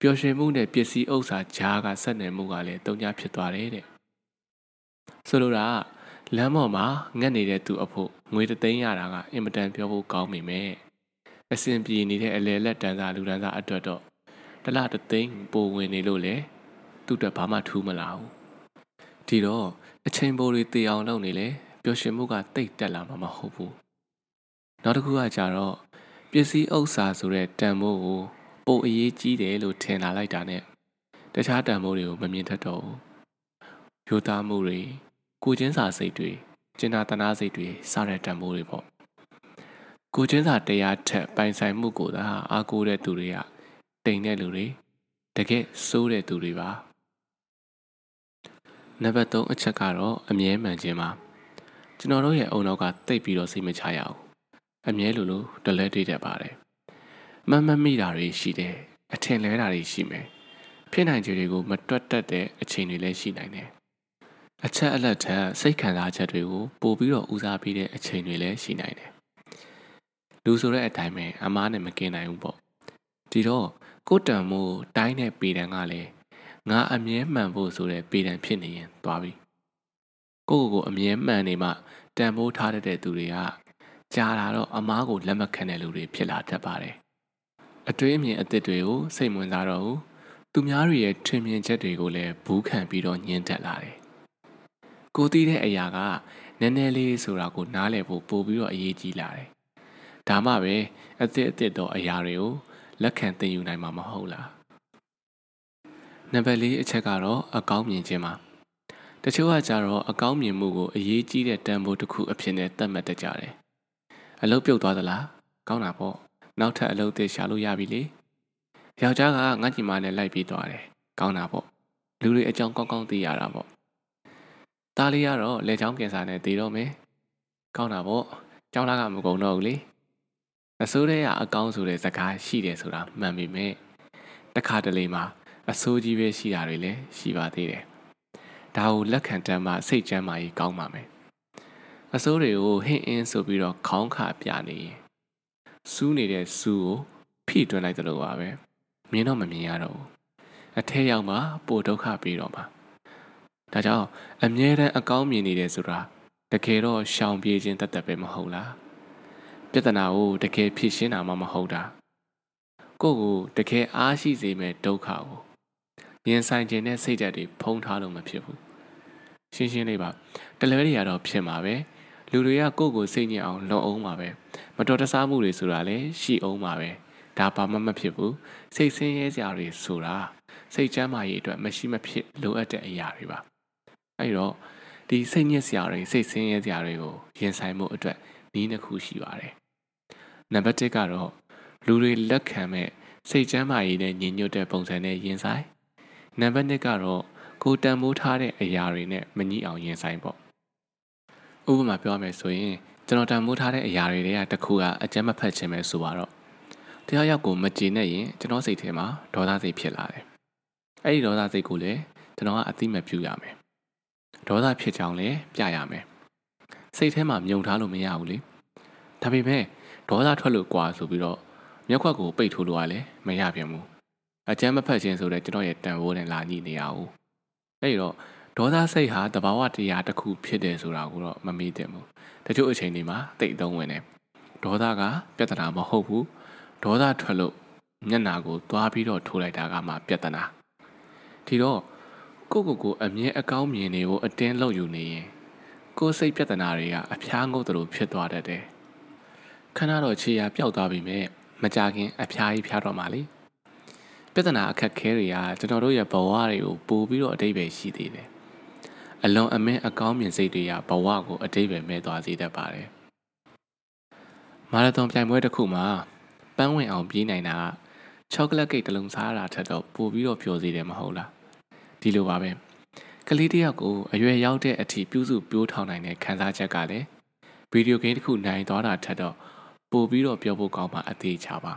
ပျော်ရွှင်မှုနဲ့ပစ္စည်းဥစ္စာကြားကဆက်နွယ်မှုကလည်းတုံညာဖြစ်သွားတယ်တဲ့ ဆိုလိုတာလမ်းပေါ်မှာငတ်နေတဲ့သူအဖို့ငွေတသိန်းရတာကအင်မတန်ပြောဖို့ကောင်းမိမယ်အဆင်ပြေနေတဲ့အလဲလက်တန်းစာလူတန်းစာအတွက်တော့တလတသိန်းပိုဝင်နေလို့လေသူ့အတွက်ဘာမှထူးမလာဘူးဒီတော့အချိန်ပိုတွေတည်အောင်လုပ်နေလေပျော်ရွှင်မှုကတိတ်တက်လာမှာမဟုတ်ဘူးနောက်တစ်ခုကကြတော့ပစ္စည်းဥစ္စာဆိုတဲ့တန်ဖိုးကိုပိုအရေးကြီးတယ်လို့ထင်လာလိုက်တာနဲ့တခြားတန်ဖိုးတွေကိုမမြင်တတ်တော့ဘူးယူသားမှုတွေ ကိုချင်းစာစိတ်တွေကျင်နာတနာစိတ်တွေစတဲ့တန်ဖိုးတွေပေါ့ကိုချင်းစာတရားထက်ပိုင်ဆိုင်မှုကိုသာအားကိုးတဲ့သူတွေကတိမ်တဲ့လူတွေတကယ်စိုးတဲ့သူတွေပါနံပါတ်3အချက်ကတော့အမြဲမှန်ခြင်းပါကျွန်တော်တို့ရဲ့အုံနောက်ကတိတ်ပြီးတော့စိတ်မချရအောင်အမြဲလိုလိုတလဲတွေ့တတ်ပါတယ်မမမိတာတွေရှိတယ်အထင်လဲတာတွေရှိမယ်ဖြစ်နိုင်ခြေတွေကိုမတွက်တတ်တဲ့အချိန်တွေလည်းရှိနိုင်တယ် အချက်အလက်ထက်စိတ်ခံစားချက်တွေကိုပို့ပြီးတော့ဦးစားပေးတဲ့အချိန်တွေလည်းရှိနိုင်တယ်လူဆိုတဲ့အတိုင်းပဲအမားနဲ့မကင်းနိုင်ဘူးပေါ့ဒီတော့ကိုတံမိုးတိုင်းတဲ့ပေတံကလည်းငါအမြဲမှန်ဖို့ဆိုတဲ့ပေတံဖြစ်နေရင်သွားပြီကိုကိုကိုအမြဲမှန်နေမှတန်ဖိုးထားတဲ့သူတွေကကြားလာတော့အမားကိုလက်မခံတဲ့လူတွေဖြစ်လာတတ်ပါတယ်အတွေးအမြင်အသစ်တွေကိုစိတ်ဝင်စားတော့ဘူးသူများတွေရဲ့ထင်မြင်ချက်တွေကိုလည်းဘူးခံပြီးတော့ညှင်းတက်လာတယ် ကိုသိတဲ့အရာကနည်းနည်းလေးဆိုတာကိုနားလည်ဖို့ပို့ပြီးတော့အရေးကြီးလာတယ်ဒါမှပဲအသစ်အသစ်သောအရာတွေကိုလက်ခံသိယူနိုင်မှာမဟုတ်လားနံပါတ်၄အချက်ကတော့အကောင်းမြင်ခြင်းပါတချို့ကကြတော့အကောင်းမြင်မှုကိုအရေးကြီးတဲ့တန်ဖိုးတစ်ခုအဖြစ်နဲ့သတ်မှတ်တတ်ကြတယ်အလုပ်ပြုတ်သွားသလားကောင်းတာပေါ့နောက်ထပ်အလုပ်သစ်ရှာလို့ရပြီလေယောက်ျားကငါ့ညီမနဲ့လိုက်ပြီးသွားတယ်ကောင်းတာပေါ့လူတွေအကြောင်းကောင်းကောင်းသိရတာပေါ့ သားလေးကတော့လက်ချောင်းကင်ဆာနဲ့တည်တော့မယ်ကောင်းတာပေါ့ကျောင်းသားကမကုန်တော့ဘူးလေအစိုးရကအကောင်းဆိုတဲ့စကားရှိတယ်ဆိုတာမှန်ပေမဲ့တခါတလေမှာအဆိုးကြီးပဲရှိတာတွေလည်းရှိပါသေးတယ်ဒါကိုလက်ခံတမ်းမှစိတ်ကြမ်းမှကြီးကောင်းပါမယ်အစိုးတွေကိုဟင်းအင်းဆိုပြီးတော့ခေါင်းခပြနေရင်စူးနေတဲ့စူးကိုဖိတွန်းလိုက်တယ်လို့ပါပဲမြင်တော့မမြင်ရတော့ဘူးအထက်ရောက်မှပိုဒုက္ခပြီးတော့မှာ ဒါကြောင့်အမြဲတမ်းအကောင်းမြင်နေတယ်ဆိုတာတကယ်တော့ရှောင်ပြေးခြင်းတတ်တတ်ပဲမဟုတ်လားပြဿနာကိုတကယ်ဖြေရှင်းတာမှမဟုတ်တာကိုယ့်ကိုတကယ်အားရှိစေမဲ့ဒုက္ခကိုရင်ဆိုင်ခြင်းနဲ့စိတ်ဓာတ်တွေဖုံးထားလို့မဖြစ်ဘူးရှင်းရှင်းလေးပါတလဲတွေကတော့ဖြစ်မှာပဲလူတွေကကိုယ့်ကိုစိတ်ညစ်အောင်လုံအောင်ပါပဲမတော်တဆမှုတွေဆိုတာလည်းရှိအောင်ပါပဲဒါဘာမှမဖြစ်ဘူးစိတ်ဆင်းရဲစရာတွေဆိုတာစိတ်ချမ်းသာရေးအတွက်မရှိမဖြစ်လိုအပ်တဲ့အရာတွေပါ အဲဒီတော့ဒီစိတ်ညစ်စရာတွေစိတ်ဆင်းရဲစရာတွေကိုရင်ဆိုင်မှုအတွက်နည်းတစ်ခုရှိပါတယ်နံပါတ်1ကတော့လူတွေလက်ခံမဲ့စိတ်ချမ်းသာရေးနဲ့ညီညွတ်တဲ့ပုံစံနဲ့ရင်ဆိုင်နံပါတ်2ကတော့ကိုတန်မိုးထားတဲ့အရာတွေနဲ့မညီအောင်ရင်ဆိုင်ပေါ့ဥပမာပြောမယ်ဆိုရင်ကျွန်တော်တန်မိုးထားတဲ့အရာတွေတွေကတခုကအကြမ်းမဖက်ခြင်းပဲဆိုပါတော့တရားရောက်ကိုမကြည်နဲ့ရင်ကျွန်တော်စိတ်ထဲမှာဒေါသစိတ်ဖြစ်လာတယ်အဲ့ဒီဒေါသစိတ်ကိုလည်းကျွန်တော်ကအသိမဲ့ပြုရမယ် ဒေါသဖြစ်ကြောင်းလည်းပြရမယ်စိတ်ထဲမှာမြုံထားလို့မရဘူးလေဒါပေမဲ့ဒေါသထွက်လို့ကွာဆိုပြီးတော့မျက်ခွက်ကိုပိတ်ထိုးလို့ရလဲမရပြန်ဘူးအကျမ်းမဖက်ခြင်းဆိုတဲ့ကျွန်တော်ရဲ့တန်ဖိုးနဲ့လာညှိနေရအောင်အဲ့တော့ဒေါသစိတ်ဟာတဘာဝတရားတစ်ခုဖြစ်တယ်ဆိုတာကိုတော့မမေ့သင့်ဘူးတချို့အချိန်တွေမှာတိတ်သုံးဝင်တယ်ဒေါသကပြဿနာမဟုတ်ဘူးဒေါသထွက်လို့မျက်နာကိုသွားပြီးတော့ထိုးလိုက်တာကမှပြဿနာဒီတော့ ကိုကိုကိုအမြဲအကောင်းမြင်နေကိုအတင်းလောက်ယူနေရင်ကိုယ်စိတ်ပြဿနာတွေကအဖျားငုတ်သလိုဖြစ်သွားတတ်တယ်ခဏတော့ခြေရာပျောက်သွားပြီမဲ့မကြခင်အဖျားကြီးဖျားတော့မှလေပြဿနာအခက်ခဲတွေကကျွန်တော်တို့ရဲ့ဘဝတွေကိုပို့ပြီးတော့အတိတ်ပဲရှိသေးတယ်အလွန်အမင်းအကောင်းမြင်စိတ်တွေကဘဝကိုအတိတ်ပဲမဲ့သွားစေတတ်ပါတယ်မာရသွန်ပြိုင်ပွဲတစ်ခုမှာပန်းဝင်အောင်ပြေးနိုင်တာချောကလက်ကိတ်တစ်လုံးစားရတာထက်တော့ပိုပြီးတော့ပျော်စေတယ်မဟုတ်လား ဒီလိုပါပဲကလေးတယောက်ကိုအရွယ်ရောက်တဲ့အထိပြုစုပြိုးထောင်နိုင်တဲ့ခံစားချက်ကလည်းဗီဒီယိုဂိမ်းတစ်ခုနိုင်သွားတာထက်တော့ပိုပြီးတော့ပြောဖို့ကောင်းမှအသေးချပါ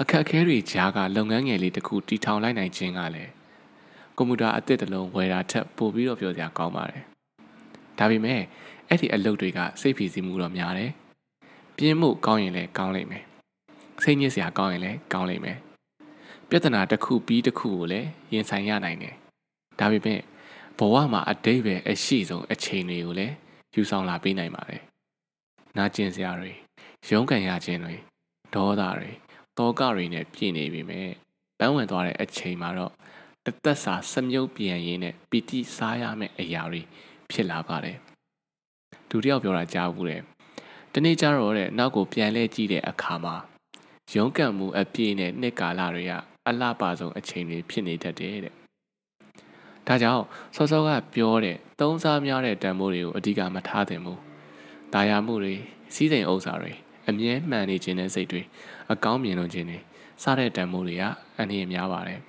အခက်အခဲတွေကြားကလုပ်ငန်းငယ်လေးတစ်ခုတီထောင်လိုက်နိုင်ခြင်းကလည်းကွန်ပျူတာအသစ်တစ်လုံးဝယ်တာထက်ပိုပြီးတော့ပြောစရာကောင်းပါတယ်ဒါပေမဲ့အဲ့ဒီအလုပ်တွေကစိတ်ဖိစီးမှုတော့များတယ်ပြင်းမှုကောင်းရင်လည်းကောင်းလိမ့်မယ်စိတ်ညစ်စရာကောင်းရင်လည်းကောင်းလိမ့်မယ် ပြဿနာတစ်ခုပြီးတစ်ခုကိုလည်းရင်ဆိုင်ရနိုင်တယ်ဒါပေမဲ့ဘဝမှာအတိတ်ပဲအရှိဆုံးအချိန်တွေကိုလည်းယူဆောင်လာပေးနိုင်ပါတယ်နာကျင်စရာတွေရုန်းကန်ရခြင်းတွေဒေါသတွေတောကတွေနဲ့ပြည့်နေပြီမဲ့ပန်းဝင်သွားတဲ့အချိန်မှာတော့တသက်စာစမြုပ်ပြန်ရင်းနဲ့ပီတိစားရမယ့်အရာတွေဖြစ်လာပါတယ်ဒုတိယပြောတာကြားဘူးတယ်တနေ့ကျတော့တဲ့နောက်ကိုပြန်လဲကြည့်တဲ့အခါမှာရုန်းကန်မှုအပြည့်နဲ့နှစ်ကာလတွေက အလှပဆုံးအချိန်တွေဖြစ်နေတတ်တယ်တဲ့။ဒါကြောင့်စောစောကပြောတဲ့သုံးစားများတဲ့တန်ဖိုးတွေကိုအဓိကမထားသင့်ဘူး။ဒါယာမှုတွေစီးစိမ်ဥစ္စာတွေအမြဲမှန်နေခြင်းတဲ့စိတ်တွေအကောင်းမြင်လွန်ခြင်းတွေစတဲ့တန်ဖိုးတွေကအနည်းများပါတယ်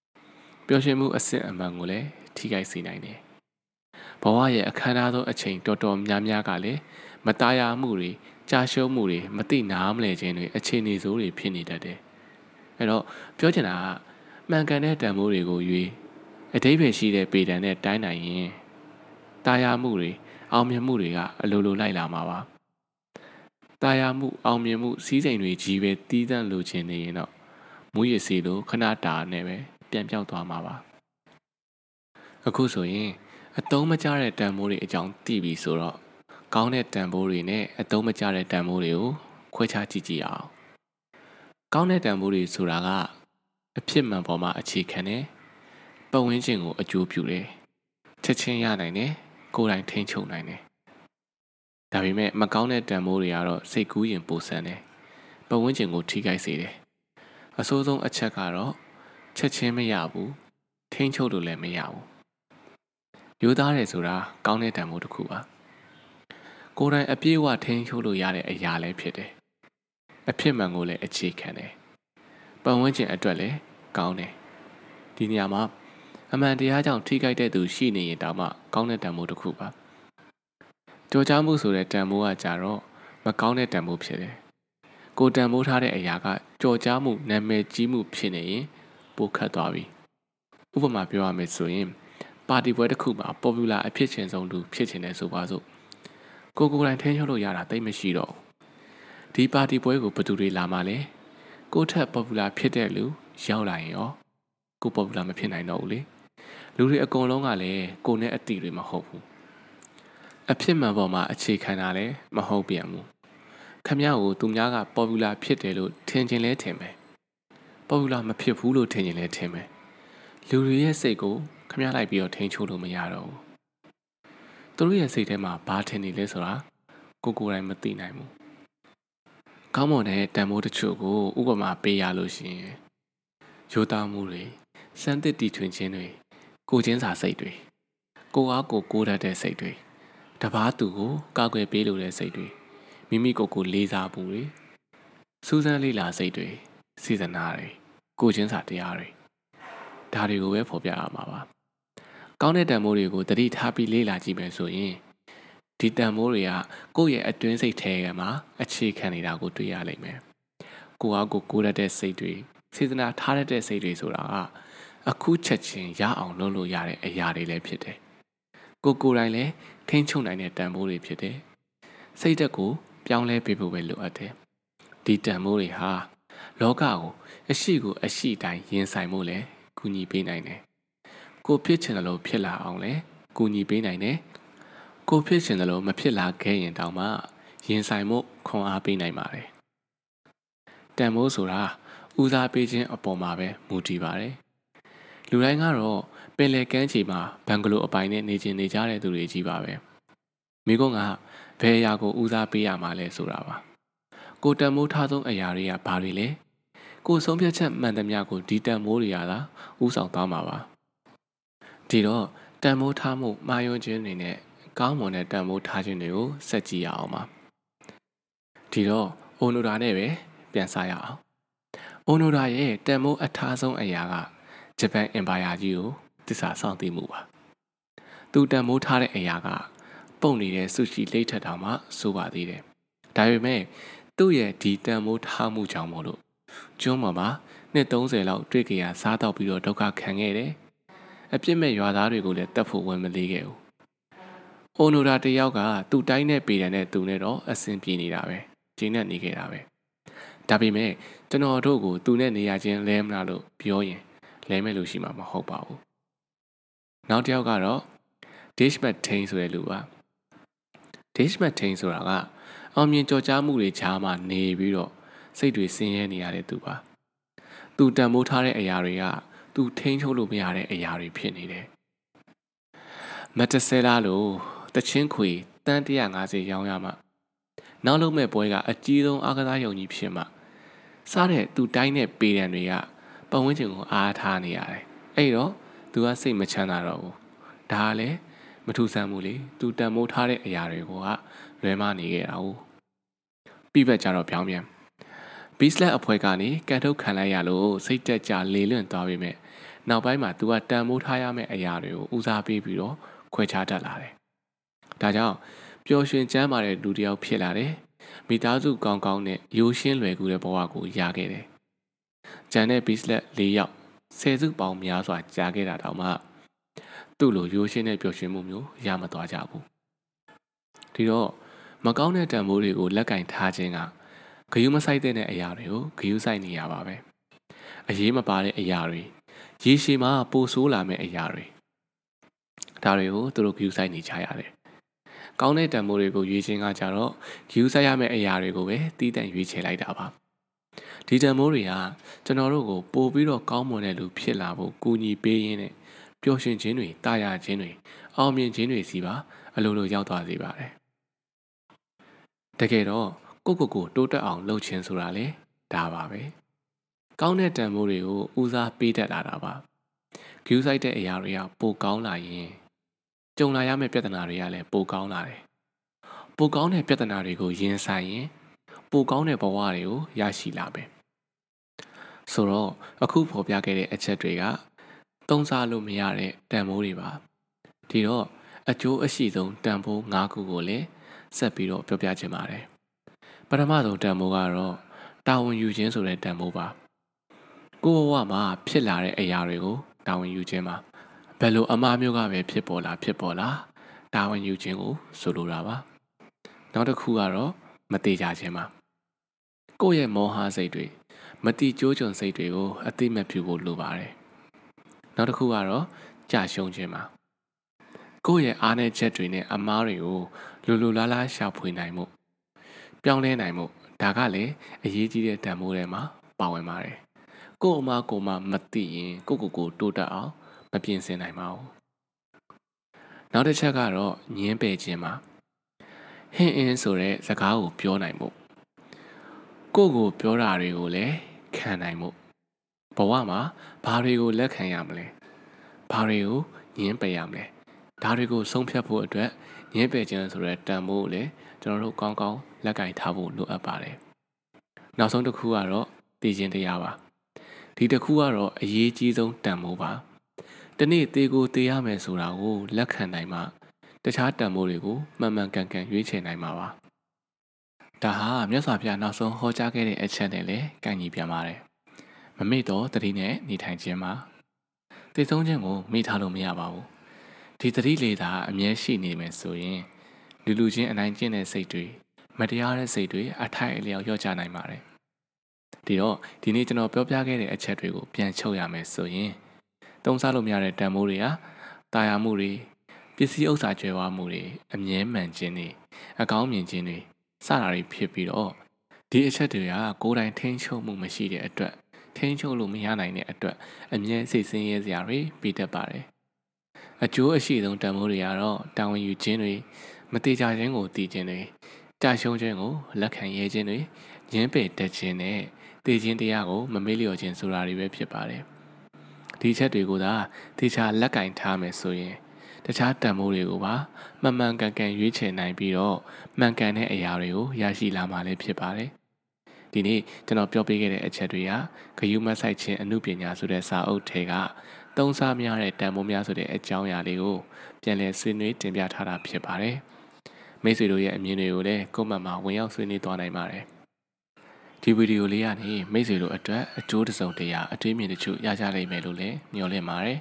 ။ပျော်ရွှင်မှုအစစ်အမှန်ကိုလည်းထိခိုက်စေနိုင်တယ်။ဘဝရဲ့အခမ်းအနားဆုံးအချိန်တော်တော်များများကလည်းမတရားမှုတွေကြာရှုံးမှုတွေမသိနာမလဲခြင်းတွေအခြေအနေဆိုးတွေဖြစ်နေတတ်တယ် အဲ့တော့ပြောချင်တာကမှန်ကန်တဲ့တန်ဖိုးတွေကိုရွေးအတိပ္ပယ်ရှိတဲ့ပေတံနဲ့တိုင်းနိုင်ရင်တာယာမှုတွေအောင်မြင်မှုတွေကအလိုလိုလိုက်လာမှာပါတာယာမှုအောင်မြင်မှုစီးစိမ်တွေကြီးပဲတီးတန့်လိုချင်နေရင်တော့မူရစီလိုခဏတာနဲ့ပဲပြန်ပြောက်သွားမှာပါအခုဆိုရင်အတုံးမကျတဲ့တန်မိုးတွေအကြောင်းသိပြီဆိုတော့ကောင်းတဲ့တန်ဖိုးတွေနဲ့အတုံးမကျတဲ့တန်ဖိုးတွေကိုခွဲခြားကြည့်ကြည့်အောင် ကောင်းတဲ့တန်ဖိုးတွေဆိုတာကအဖြစ်မှန်ပေါ်မှာအခြေခံတဲ့ပတ်ဝန်းကျင်ကိုအကျိုးပြုတယ်ချက်ချင်းရနိုင်တယ်ကိုယ်တိုင်ထိန်းချုပ်နိုင်တယ်ဒါပေမဲ့မကောင်းတဲ့တန်မိုးတွေကတော့စိတ်ကူးရင်ပိုဆန်တယ်ပတ်ဝန်းကျင်ကိုထိခိုက်စေတယ်အဆိုးဆုံးအချက်ကတော့ချက်ချင်းမရဘူးထိန်းချုပ်လို့လည်းမရဘူးယူသားတယ်ဆိုတာကောင်းတဲ့တန်မိုးတစ်ခုပါကိုယ်တိုင်အပြည့်အဝထိန်းချုပ်လို့ရတဲ့အရာလည်းဖြစ်တယ် အဖြစ်မှန်ကိုလည်းအခြေခံတယ်ပတ်ဝန်းကျင်အတွက်လည်းကောင်းတယ်ဒီနေရာမှာအမှန်တရားကြောင့်ထိခိုက်တဲ့သူရှိနေရင်တောင်မှကောင်းတဲ့တန်ဖိုးတစ်ခုပါကြော်ကြားမှုဆိုတဲ့တန်ဖိုးကကြတော့မကောင်းတဲ့တန်ဖိုးဖြစ်တယ်ကိုတန်ဖိုးထားတဲ့အရာကကြော်ကြားမှုနာမည်ကြီးမှုဖြစ်နေရင်ပိုခတ်သွားပြီဥပမာပြောရမယ်ဆိုရင်ပါတီပွဲတစ်ခုမှာ popular အဖြစ်ချင်းဆုံးသူဖြစ်ချင်တယ်ဆိုပါစို့ကိုကိုယ်တိုင်ထင်းချုပ်လို့ရတာတိတ်မရှိတော့ ဒီပါတီပွဲကိုဘယ်သူတွေလာမှလဲကိုထက် popular ဖြစ်တဲ့လူရောက်လာရင်ရောကို popular မဖြစ်နိုင်တော့ဘူးလေလူတွေအကုန်လုံးကလည်းကိုနဲ့အတီတွေမဟုတ်ဘူးအဖြစ်မှန်ပေါ်မှာအခြေခံတာလည်းမဟုတ်ပြန်ဘူးခမရကိုသူများက popular ဖြစ်တယ်လို့ထင်ချင်လဲထင်မယ် popular မဖြစ်ဘူးလို့ထင်ချင်လဲထင်မယ်လူတွေရဲ့စိတ်ကိုခမရလိုက်ပြီးတော့ထိန်းချုပ်လို့မရတော့ဘူးသူတို့ရဲ့စိတ်ထဲမှာဘာထင်နေလဲဆိုတာကိုကိုယ်တိုင်မသိနိုင်ဘူး ကောင်းမွန်တဲ့တန်မိုးတချို့ကိုဥပမာပေးရလို့ရှိရင်ရိုးသားမှုတွေစမ်းသစ်တီထွင်ခြင်းတွေကိုချင်းစာစိတ်တွေကိုအားကိုကိုးတတ်တဲ့စိတ်တွေတပားသူကိုကာကွယ်ပေးလိုတဲ့စိတ်တွေမိမိကိုယ်ကိုလေးစားမှုတွေစူးစမ်းလေးလာစိတ်တွေစေစနာတွေကိုချင်းစာတရားတွေဒါတွေကိုပဲဖော်ပြရမှာပါကောင်းတဲ့တန်မိုးတွေကိုတတိထားပြီးလေးလာကြည့်မယ်ဆိုရင် ဒီတန်မိုးတွေကကိုယ့်ရဲ့အတွင်းစိတ်ထဲမှာအခြေခံနေတာကိုတွေ့ရလိမ့်မယ်ကိုအားကိုကိုးတတ်တဲ့စိတ်တွေစေတနာထားတတ်တဲ့စိတ်တွေဆိုတာကအခုချက်ချင်းရအောင်လုပ်လို့ရတဲ့အရာတွေလည်းဖြစ်တယ်။ကိုကိုယ်တိုင်လည်းထိန်းချုပ်နိုင်တဲ့တန်ဖိုးတွေဖြစ်တယ်။စိတ်သက်ကိုပြောင်းလဲပေးဖို့ပဲလိုအပ်တယ်။ဒီတန်ဖိုးတွေဟာလောကကိုအရှိကိုအရှိတိုင်းရင်ဆိုင်မှုလည်းကူညီပေးနိုင်တယ်။ကိုဖြစ်ချင်တယ်လို့ဖြစ်လာအောင်လည်းကူညီပေးနိုင်တယ်။ ကိုဖြစ်ချင်တယ်လို့မဖြစ်လာခဲ့ရင်တောင်မှရင်ဆိုင်မှုခွန်အားပေးနိုင်ပါတယ်။တန်ဖိုးဆိုတာဦးစားပေးခြင်းအပေါ်မှာပဲမူတည်ပါတယ်။လူတိုင်းကတော့ပင်လယ်ကမ်းခြေမှာဘန်ဂလိုအပိုင်နဲ့နေကျင်နေကြတဲ့သူတွေကြီးပါပဲမိကုန်းကဘယ်အရာကိုဦးစားပေးရမှာလဲဆိုတာပါကိုတန်မိုးထားဆုံးအရာတွေကဘာတွေလဲကိုဆုံးဖြတ်ချက်မှန်သမျှကိုဒီတန်မိုးတွေရတာဥဆောင်သွားမှာပါဒီတော့တန်မိုးထားမှုမှာယွန်းခြင်းတွေနဲ့ ကောင်းမွန်တဲ့တန်မိုးထားခြင်းတွေကိုစက်ကြည့်ရအောင်ပါဒီတော့အိုနိုဒါနဲ့ပဲပြန်စားရအောင်အိုနိုဒါရဲ့တန်မိုးအထားဆုံးအရာကဂျပန်အင်ပါယာကြီးကိုတစ္ဆာဆောင်သိမှုပါသူတန်မိုးထားတဲ့အရာက ပုံနေတဲ့ဆူရှီလိတ်ထက်တောင်မှစိုးပါသေးတယ်ဒါပေမဲ့သူ့ရဲ့ဒီတန်မိုးထားမှုကြောင့်မို့လို့ကျွန်းပေါ်မှာနှစ်30လောက်တွေ့ကြရစားတော့ပြီးတော့ဒုက္ခခံခဲ့တယ်အပြစ်မဲ့ရွာသားတွေကိုလည်းတတ်ဖို့ဝင်မလေးခဲ့ဘူး အိုနိုရာတယောက်ကသူ့တိုင်းနဲ့ပေတယ်နဲ့သူနဲ့တော့အဆင်ပြေနေတာပဲကျင်းနဲ့နေခဲ့တာပဲဒါပေမဲ့ကျွန်တော်တို့ကိုသူနဲ့နေရချင်းလဲမလားလို့ပြောရင်လဲမဲ့လို့ရှိမှာမဟုတ်ပါဘူးနောက်တစ်ယောက်ကတော့ Dish Matain ဆိုတဲ့လူပါ Dish Matain ဆိုတာကအောင်မြင်ကြော်ကြားမှုတွေချားမှနေပြီးတော့စိတ်တွေဆင်းရဲနေရတဲ့သူပါသူတန်မိုးထားတဲ့အရာတွေကသူထိန်းချုပ်လို့မရတဲ့အရာတွေဖြစ်နေတယ်မက်တဆဲလာလို့ တချင်းခွေတန်း150ရောင်းရမှနောက်လုံးမဲ့ပွဲကအကြီးဆုံးအားကစားယုံကြီးဖြစ်မှစားတဲ့သူတိုင်းတဲ့ပေတံတွေကပတ်ဝန်းကျင်ကိုအားထားနေရတယ်အဲ့တော့သူကစိတ်မချမ်းသာတော့ဘူးဒါကလည်းမထူဆန်းဘူးလေသူတန်မိုးထားတဲ့အရာတွေကိုကလွဲမနေခဲ့တာ ਉ ပြီးဘက်ကျတော့ပြောင်းပြန်ဘီစလက်အဖွဲ့ကနေကန်ထုတ်ခံလိုက်ရလို့စိတ်တက်ကြလေလွင့်သွားပြီမဲ့နောက်ပိုင်းမှာသူကတန်မိုးထားရမယ့်အရာတွေကိုဦးစားပေးပြီးတော့ခွဲခြားတတ်လာတယ် ဒါကြောင့်ပျော်ရွှင်ချမ်းသာတဲ့လူတစ်ယောက်ဖြစ်လာတယ်မိသားစုကောင်းကောင်းနဲ့ရိုးရှင်းလွယ်ကူတဲ့ဘဝကိုရခဲ့တယ်ဂျန်နဲ့ဘီစလက်၄ယောက်ဆယ်စုပေါင်းများစွာကြာခဲ့တာတောင်မှသူ့လိုရိုးရှင်းတဲ့ပျော်ရွှင်မှုမျိုးရမသွားကြဘူးဒီတော့မကောင်းတဲ့တန်ဖိုးတွေကိုလက်ကင်ထားခြင်းကဂယုမဆိုင်တဲ့အရာတွေကိုဂယုဆိုင်နေရပါပဲအရေးမပါတဲ့အရာတွေရေရှည်မှာပိုဆိုးလာမယ့်အရာတွေဒါတွေကိုသူတို့ဂယုဆိုင်နေကြရတယ် ကောင်းတဲ့တန်ဖိုးတွေကိုရွေးခြင်းကကြတော့ဂယုဆိုင်ရမယ့်အရာတွေကိုပဲတီးတန့်ရွေးချယ်လိုက်တာပါဒီတန်ဖိုးတွေကကျွန်တော်တို့ကိုပို့ပြီးတော့ကောင်းမွန်တဲ့လူဖြစ်လာဖို့ကူညီပေးရင်းနဲ့ပျော်ရွှင်ခြင်းတွေတာယာခြင်းတွေအောင်မြင်ခြင်းတွေစီပါအလိုလိုရောက်သွားစေပါတယ်တကယ်တော့ကိုကိုကိုတိုးတက်အောင်လုပ်ခြင်းဆိုတာလေဒါပါပဲကောင်းတဲ့တန်ဖိုးတွေကိုဦးစားပေးတတ်လာတာပါဂယူးဆိုင်တဲ့အရာတွေကပိုကောင်းလာရင် ကြုံလာရမယ့်ပြဿနာတွေကလည်းပိုကောင်းလာတယ်ပိုကောင်းတဲ့ပြဿနာတွေကိုရင်ဆိုင်ရင်ပိုကောင်းတဲ့ဘဝတွေကိုရရှိလာမယ်ဆိုတော့အခုဖော်ပြခဲ့တဲ့အချက်တွေကသုံးစားလို့မရတဲ့တန်ဖိုးတွေပါဒီတော့အကျိုးအရှိဆုံးတန်ဖိုး၅ခုကိုလည်းဆက်ပြီးတော့ပြောပြချင်ပါတယ်ပထမဆုံးတန်ဖိုးကတော့တာဝန်ယူခြင်းဆိုတဲ့တန်ဖိုးပါကိုယ့်ဘဝမှာဖြစ်လာတဲ့အရာတွေကိုတာဝန်ယူခြင်းပါ ဘယ်လိုအမှားမျိုးကပဲဖြစ်ပေါ်လာဖြစ်ပေါ်လာတာဝန်ယူခြင်းကိုဆိုလိုတာပါနောက်တစ်ခုကတော့မတိကြခြင်းပါကိုယ့်ရဲ့မောဟစိတ်တွေမတိကြိုးကြုံစိတ်တွေကိုအသိမဲ့ပြုဖို့လိုပါတယ်နောက်တစ်ခုကတော့ကြာရှုံးခြင်းပါကိုယ့်ရဲ့အားနည်းချက်တွေနဲ့အမားတွေကိုလူလူလားလားရှာဖွေနိုင်မှုပြောင်းလဲနိုင်မှုဒါကလည်းအရေးကြီးတဲ့တန်ဖိုးတွေမှာပါဝင်ပါတယ်ကို့အမကိုမမသိရင်ကိုကိုကိုတိုးတက်အောင်မ ပြင်ဆင်နိုင်ပါဘူးနောက်တစ်ချက်ကတော့ညင်းပယ်ခြင်းပါဟင်းအင်းဆိုတဲ့စကားကိုပြောနိုင်မှုကိုကိုပြောတာတွေကိုလည်းခံနိုင်မှုဘဝမှာဘာတွေကိုလက်ခံရမလဲဘာတွေကိုညင်းပယ်ရမလဲဒါတွေကိုဆုံးဖြတ်ဖို့အတွက်ညင်းပယ်ခြင်းဆိုတဲ့တန်ဖိုးကိုလည်းကျွန်တော်တို့ကောင်းကောင်းလက်ကင်ထားဖို့လိုအပ်ပါတယ်နောက်ဆုံးတစ်ခုကတော့တည်ခြင်းတရားပါဒီတစ်ခုကတော့အရေးကြီးဆုံးတန်ဖိုးပါ တနေ့သေးကိုသေးရမယ်ဆိုတာကိုလက်ခံနိုင်မှတခြားတန်ဖိုးတွေကိုမှန်မှန်ကန်ကန်ရွေးချယ်နိုင်မှာပါဒါဟာမြတ်စွာဘုရားနောက်ဆုံးဟောကြားခဲ့တဲ့အချက်နဲ့လည်းကန့်ညီပြန်ပါတယ်မမေ့တော့တတိနဲ့နေထိုင်ခြင်းမှာတည်ဆုံးခြင်းကိုမေ့ထားလို့မရပါဘူးဒီတတိလေးသာအမြဲရှိနေမယ်ဆိုရင်လူလူချင်းအနိုင်ကျင့်တဲ့စိတ်တွေမတရားတဲ့စိတ်တွေအထိုက်အလျောက်ရော့ချနိုင်ပါတယ်ဒီတော့ဒီနေ့ကျွန်တော်ပြောပြခဲ့တဲ့အချက်တွေကိုပြန်ချုပ်ရမယ်ဆိုရင် တုံးစားလို့မရတဲ့တန်မိုးတွေဟာတာယာမှုတွေပစ္စည်းဥစ္စာကျွဲဝါမှုတွေအမြဲမှန်ခြင်းတွေအကောင်းမြင်ခြင်းတွေစတာတွေဖြစ်ပြီးတော့ဒီအချက်တွေကကိုယ်တိုင်ထိန်းချုပ်မှုမရှိတဲ့အတွက်ထိန်းချုပ်လို့မရနိုင်တဲ့အတွက်အမြဲစိတ်ဆင်းရဲစရာတွေပြီးတတ်ပါတယ်အကျိုးအရှိဆုံးတန်ဖိုးတွေကတော့တာဝန်ယူခြင်းတွေမသေးကြခြင်းကိုတည်ခြင်းတွေကြာရှုံးခြင်းကိုလက်ခံရဲခြင်းတွေရင်းပယ်တက်ခြင်းနဲ့တည်ခြင်းတရားကိုမမေ့လျော့ခြင်းဆိုတာတွေပဲဖြစ်ပါတယ် ဒီချက်တွေကိုသာတေချာလက်ကင်ထားမယ်ဆိုရင်တခြားတန်မိုးတွေကိုပါမှန်မှန်ကန်ကန်ရွေးချယ်နိုင်ပြီးတော့မှန်ကန်တဲ့အရာတွေကိုရရှိလာမှာလည်းဖြစ်ပါတယ်ဒီနေ့ကျွန်တော်ပြောပြခဲ့တဲ့အချက်တွေကဂယုမဆိုင်ခြင်းအမှုပညာဆိုတဲ့စာအုပ်ထဲကသုံးစားများတဲ့တန်မိုးများဆိုတဲ့အကြောင်းအရာလေးကိုပြန်လည်ဆွေးနွေးတင်ပြထားတာဖြစ်ပါတယ်မိတ်ဆွေတို့ရဲ့အမြင်တွေကိုလည်းကွန်မန့်မှာဝင်ရောက်ဆွေးနွေးသွားနိုင်ပါတယ် ဒီဗီဒီယိုလေးကနေမိတ်ဆွေတို့အတွက်အကျိုးတစုံတရာအတွေးမြင်တချို့ရကြလိမ့်မယ်လို့လည်းမျှော်လင့်ပါတယ်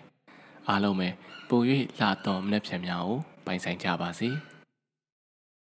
အားလုံးပဲပို၍လာတော်မနှက်ဖြန်များကိုပိုင်ဆိုင်ကြပါစေ။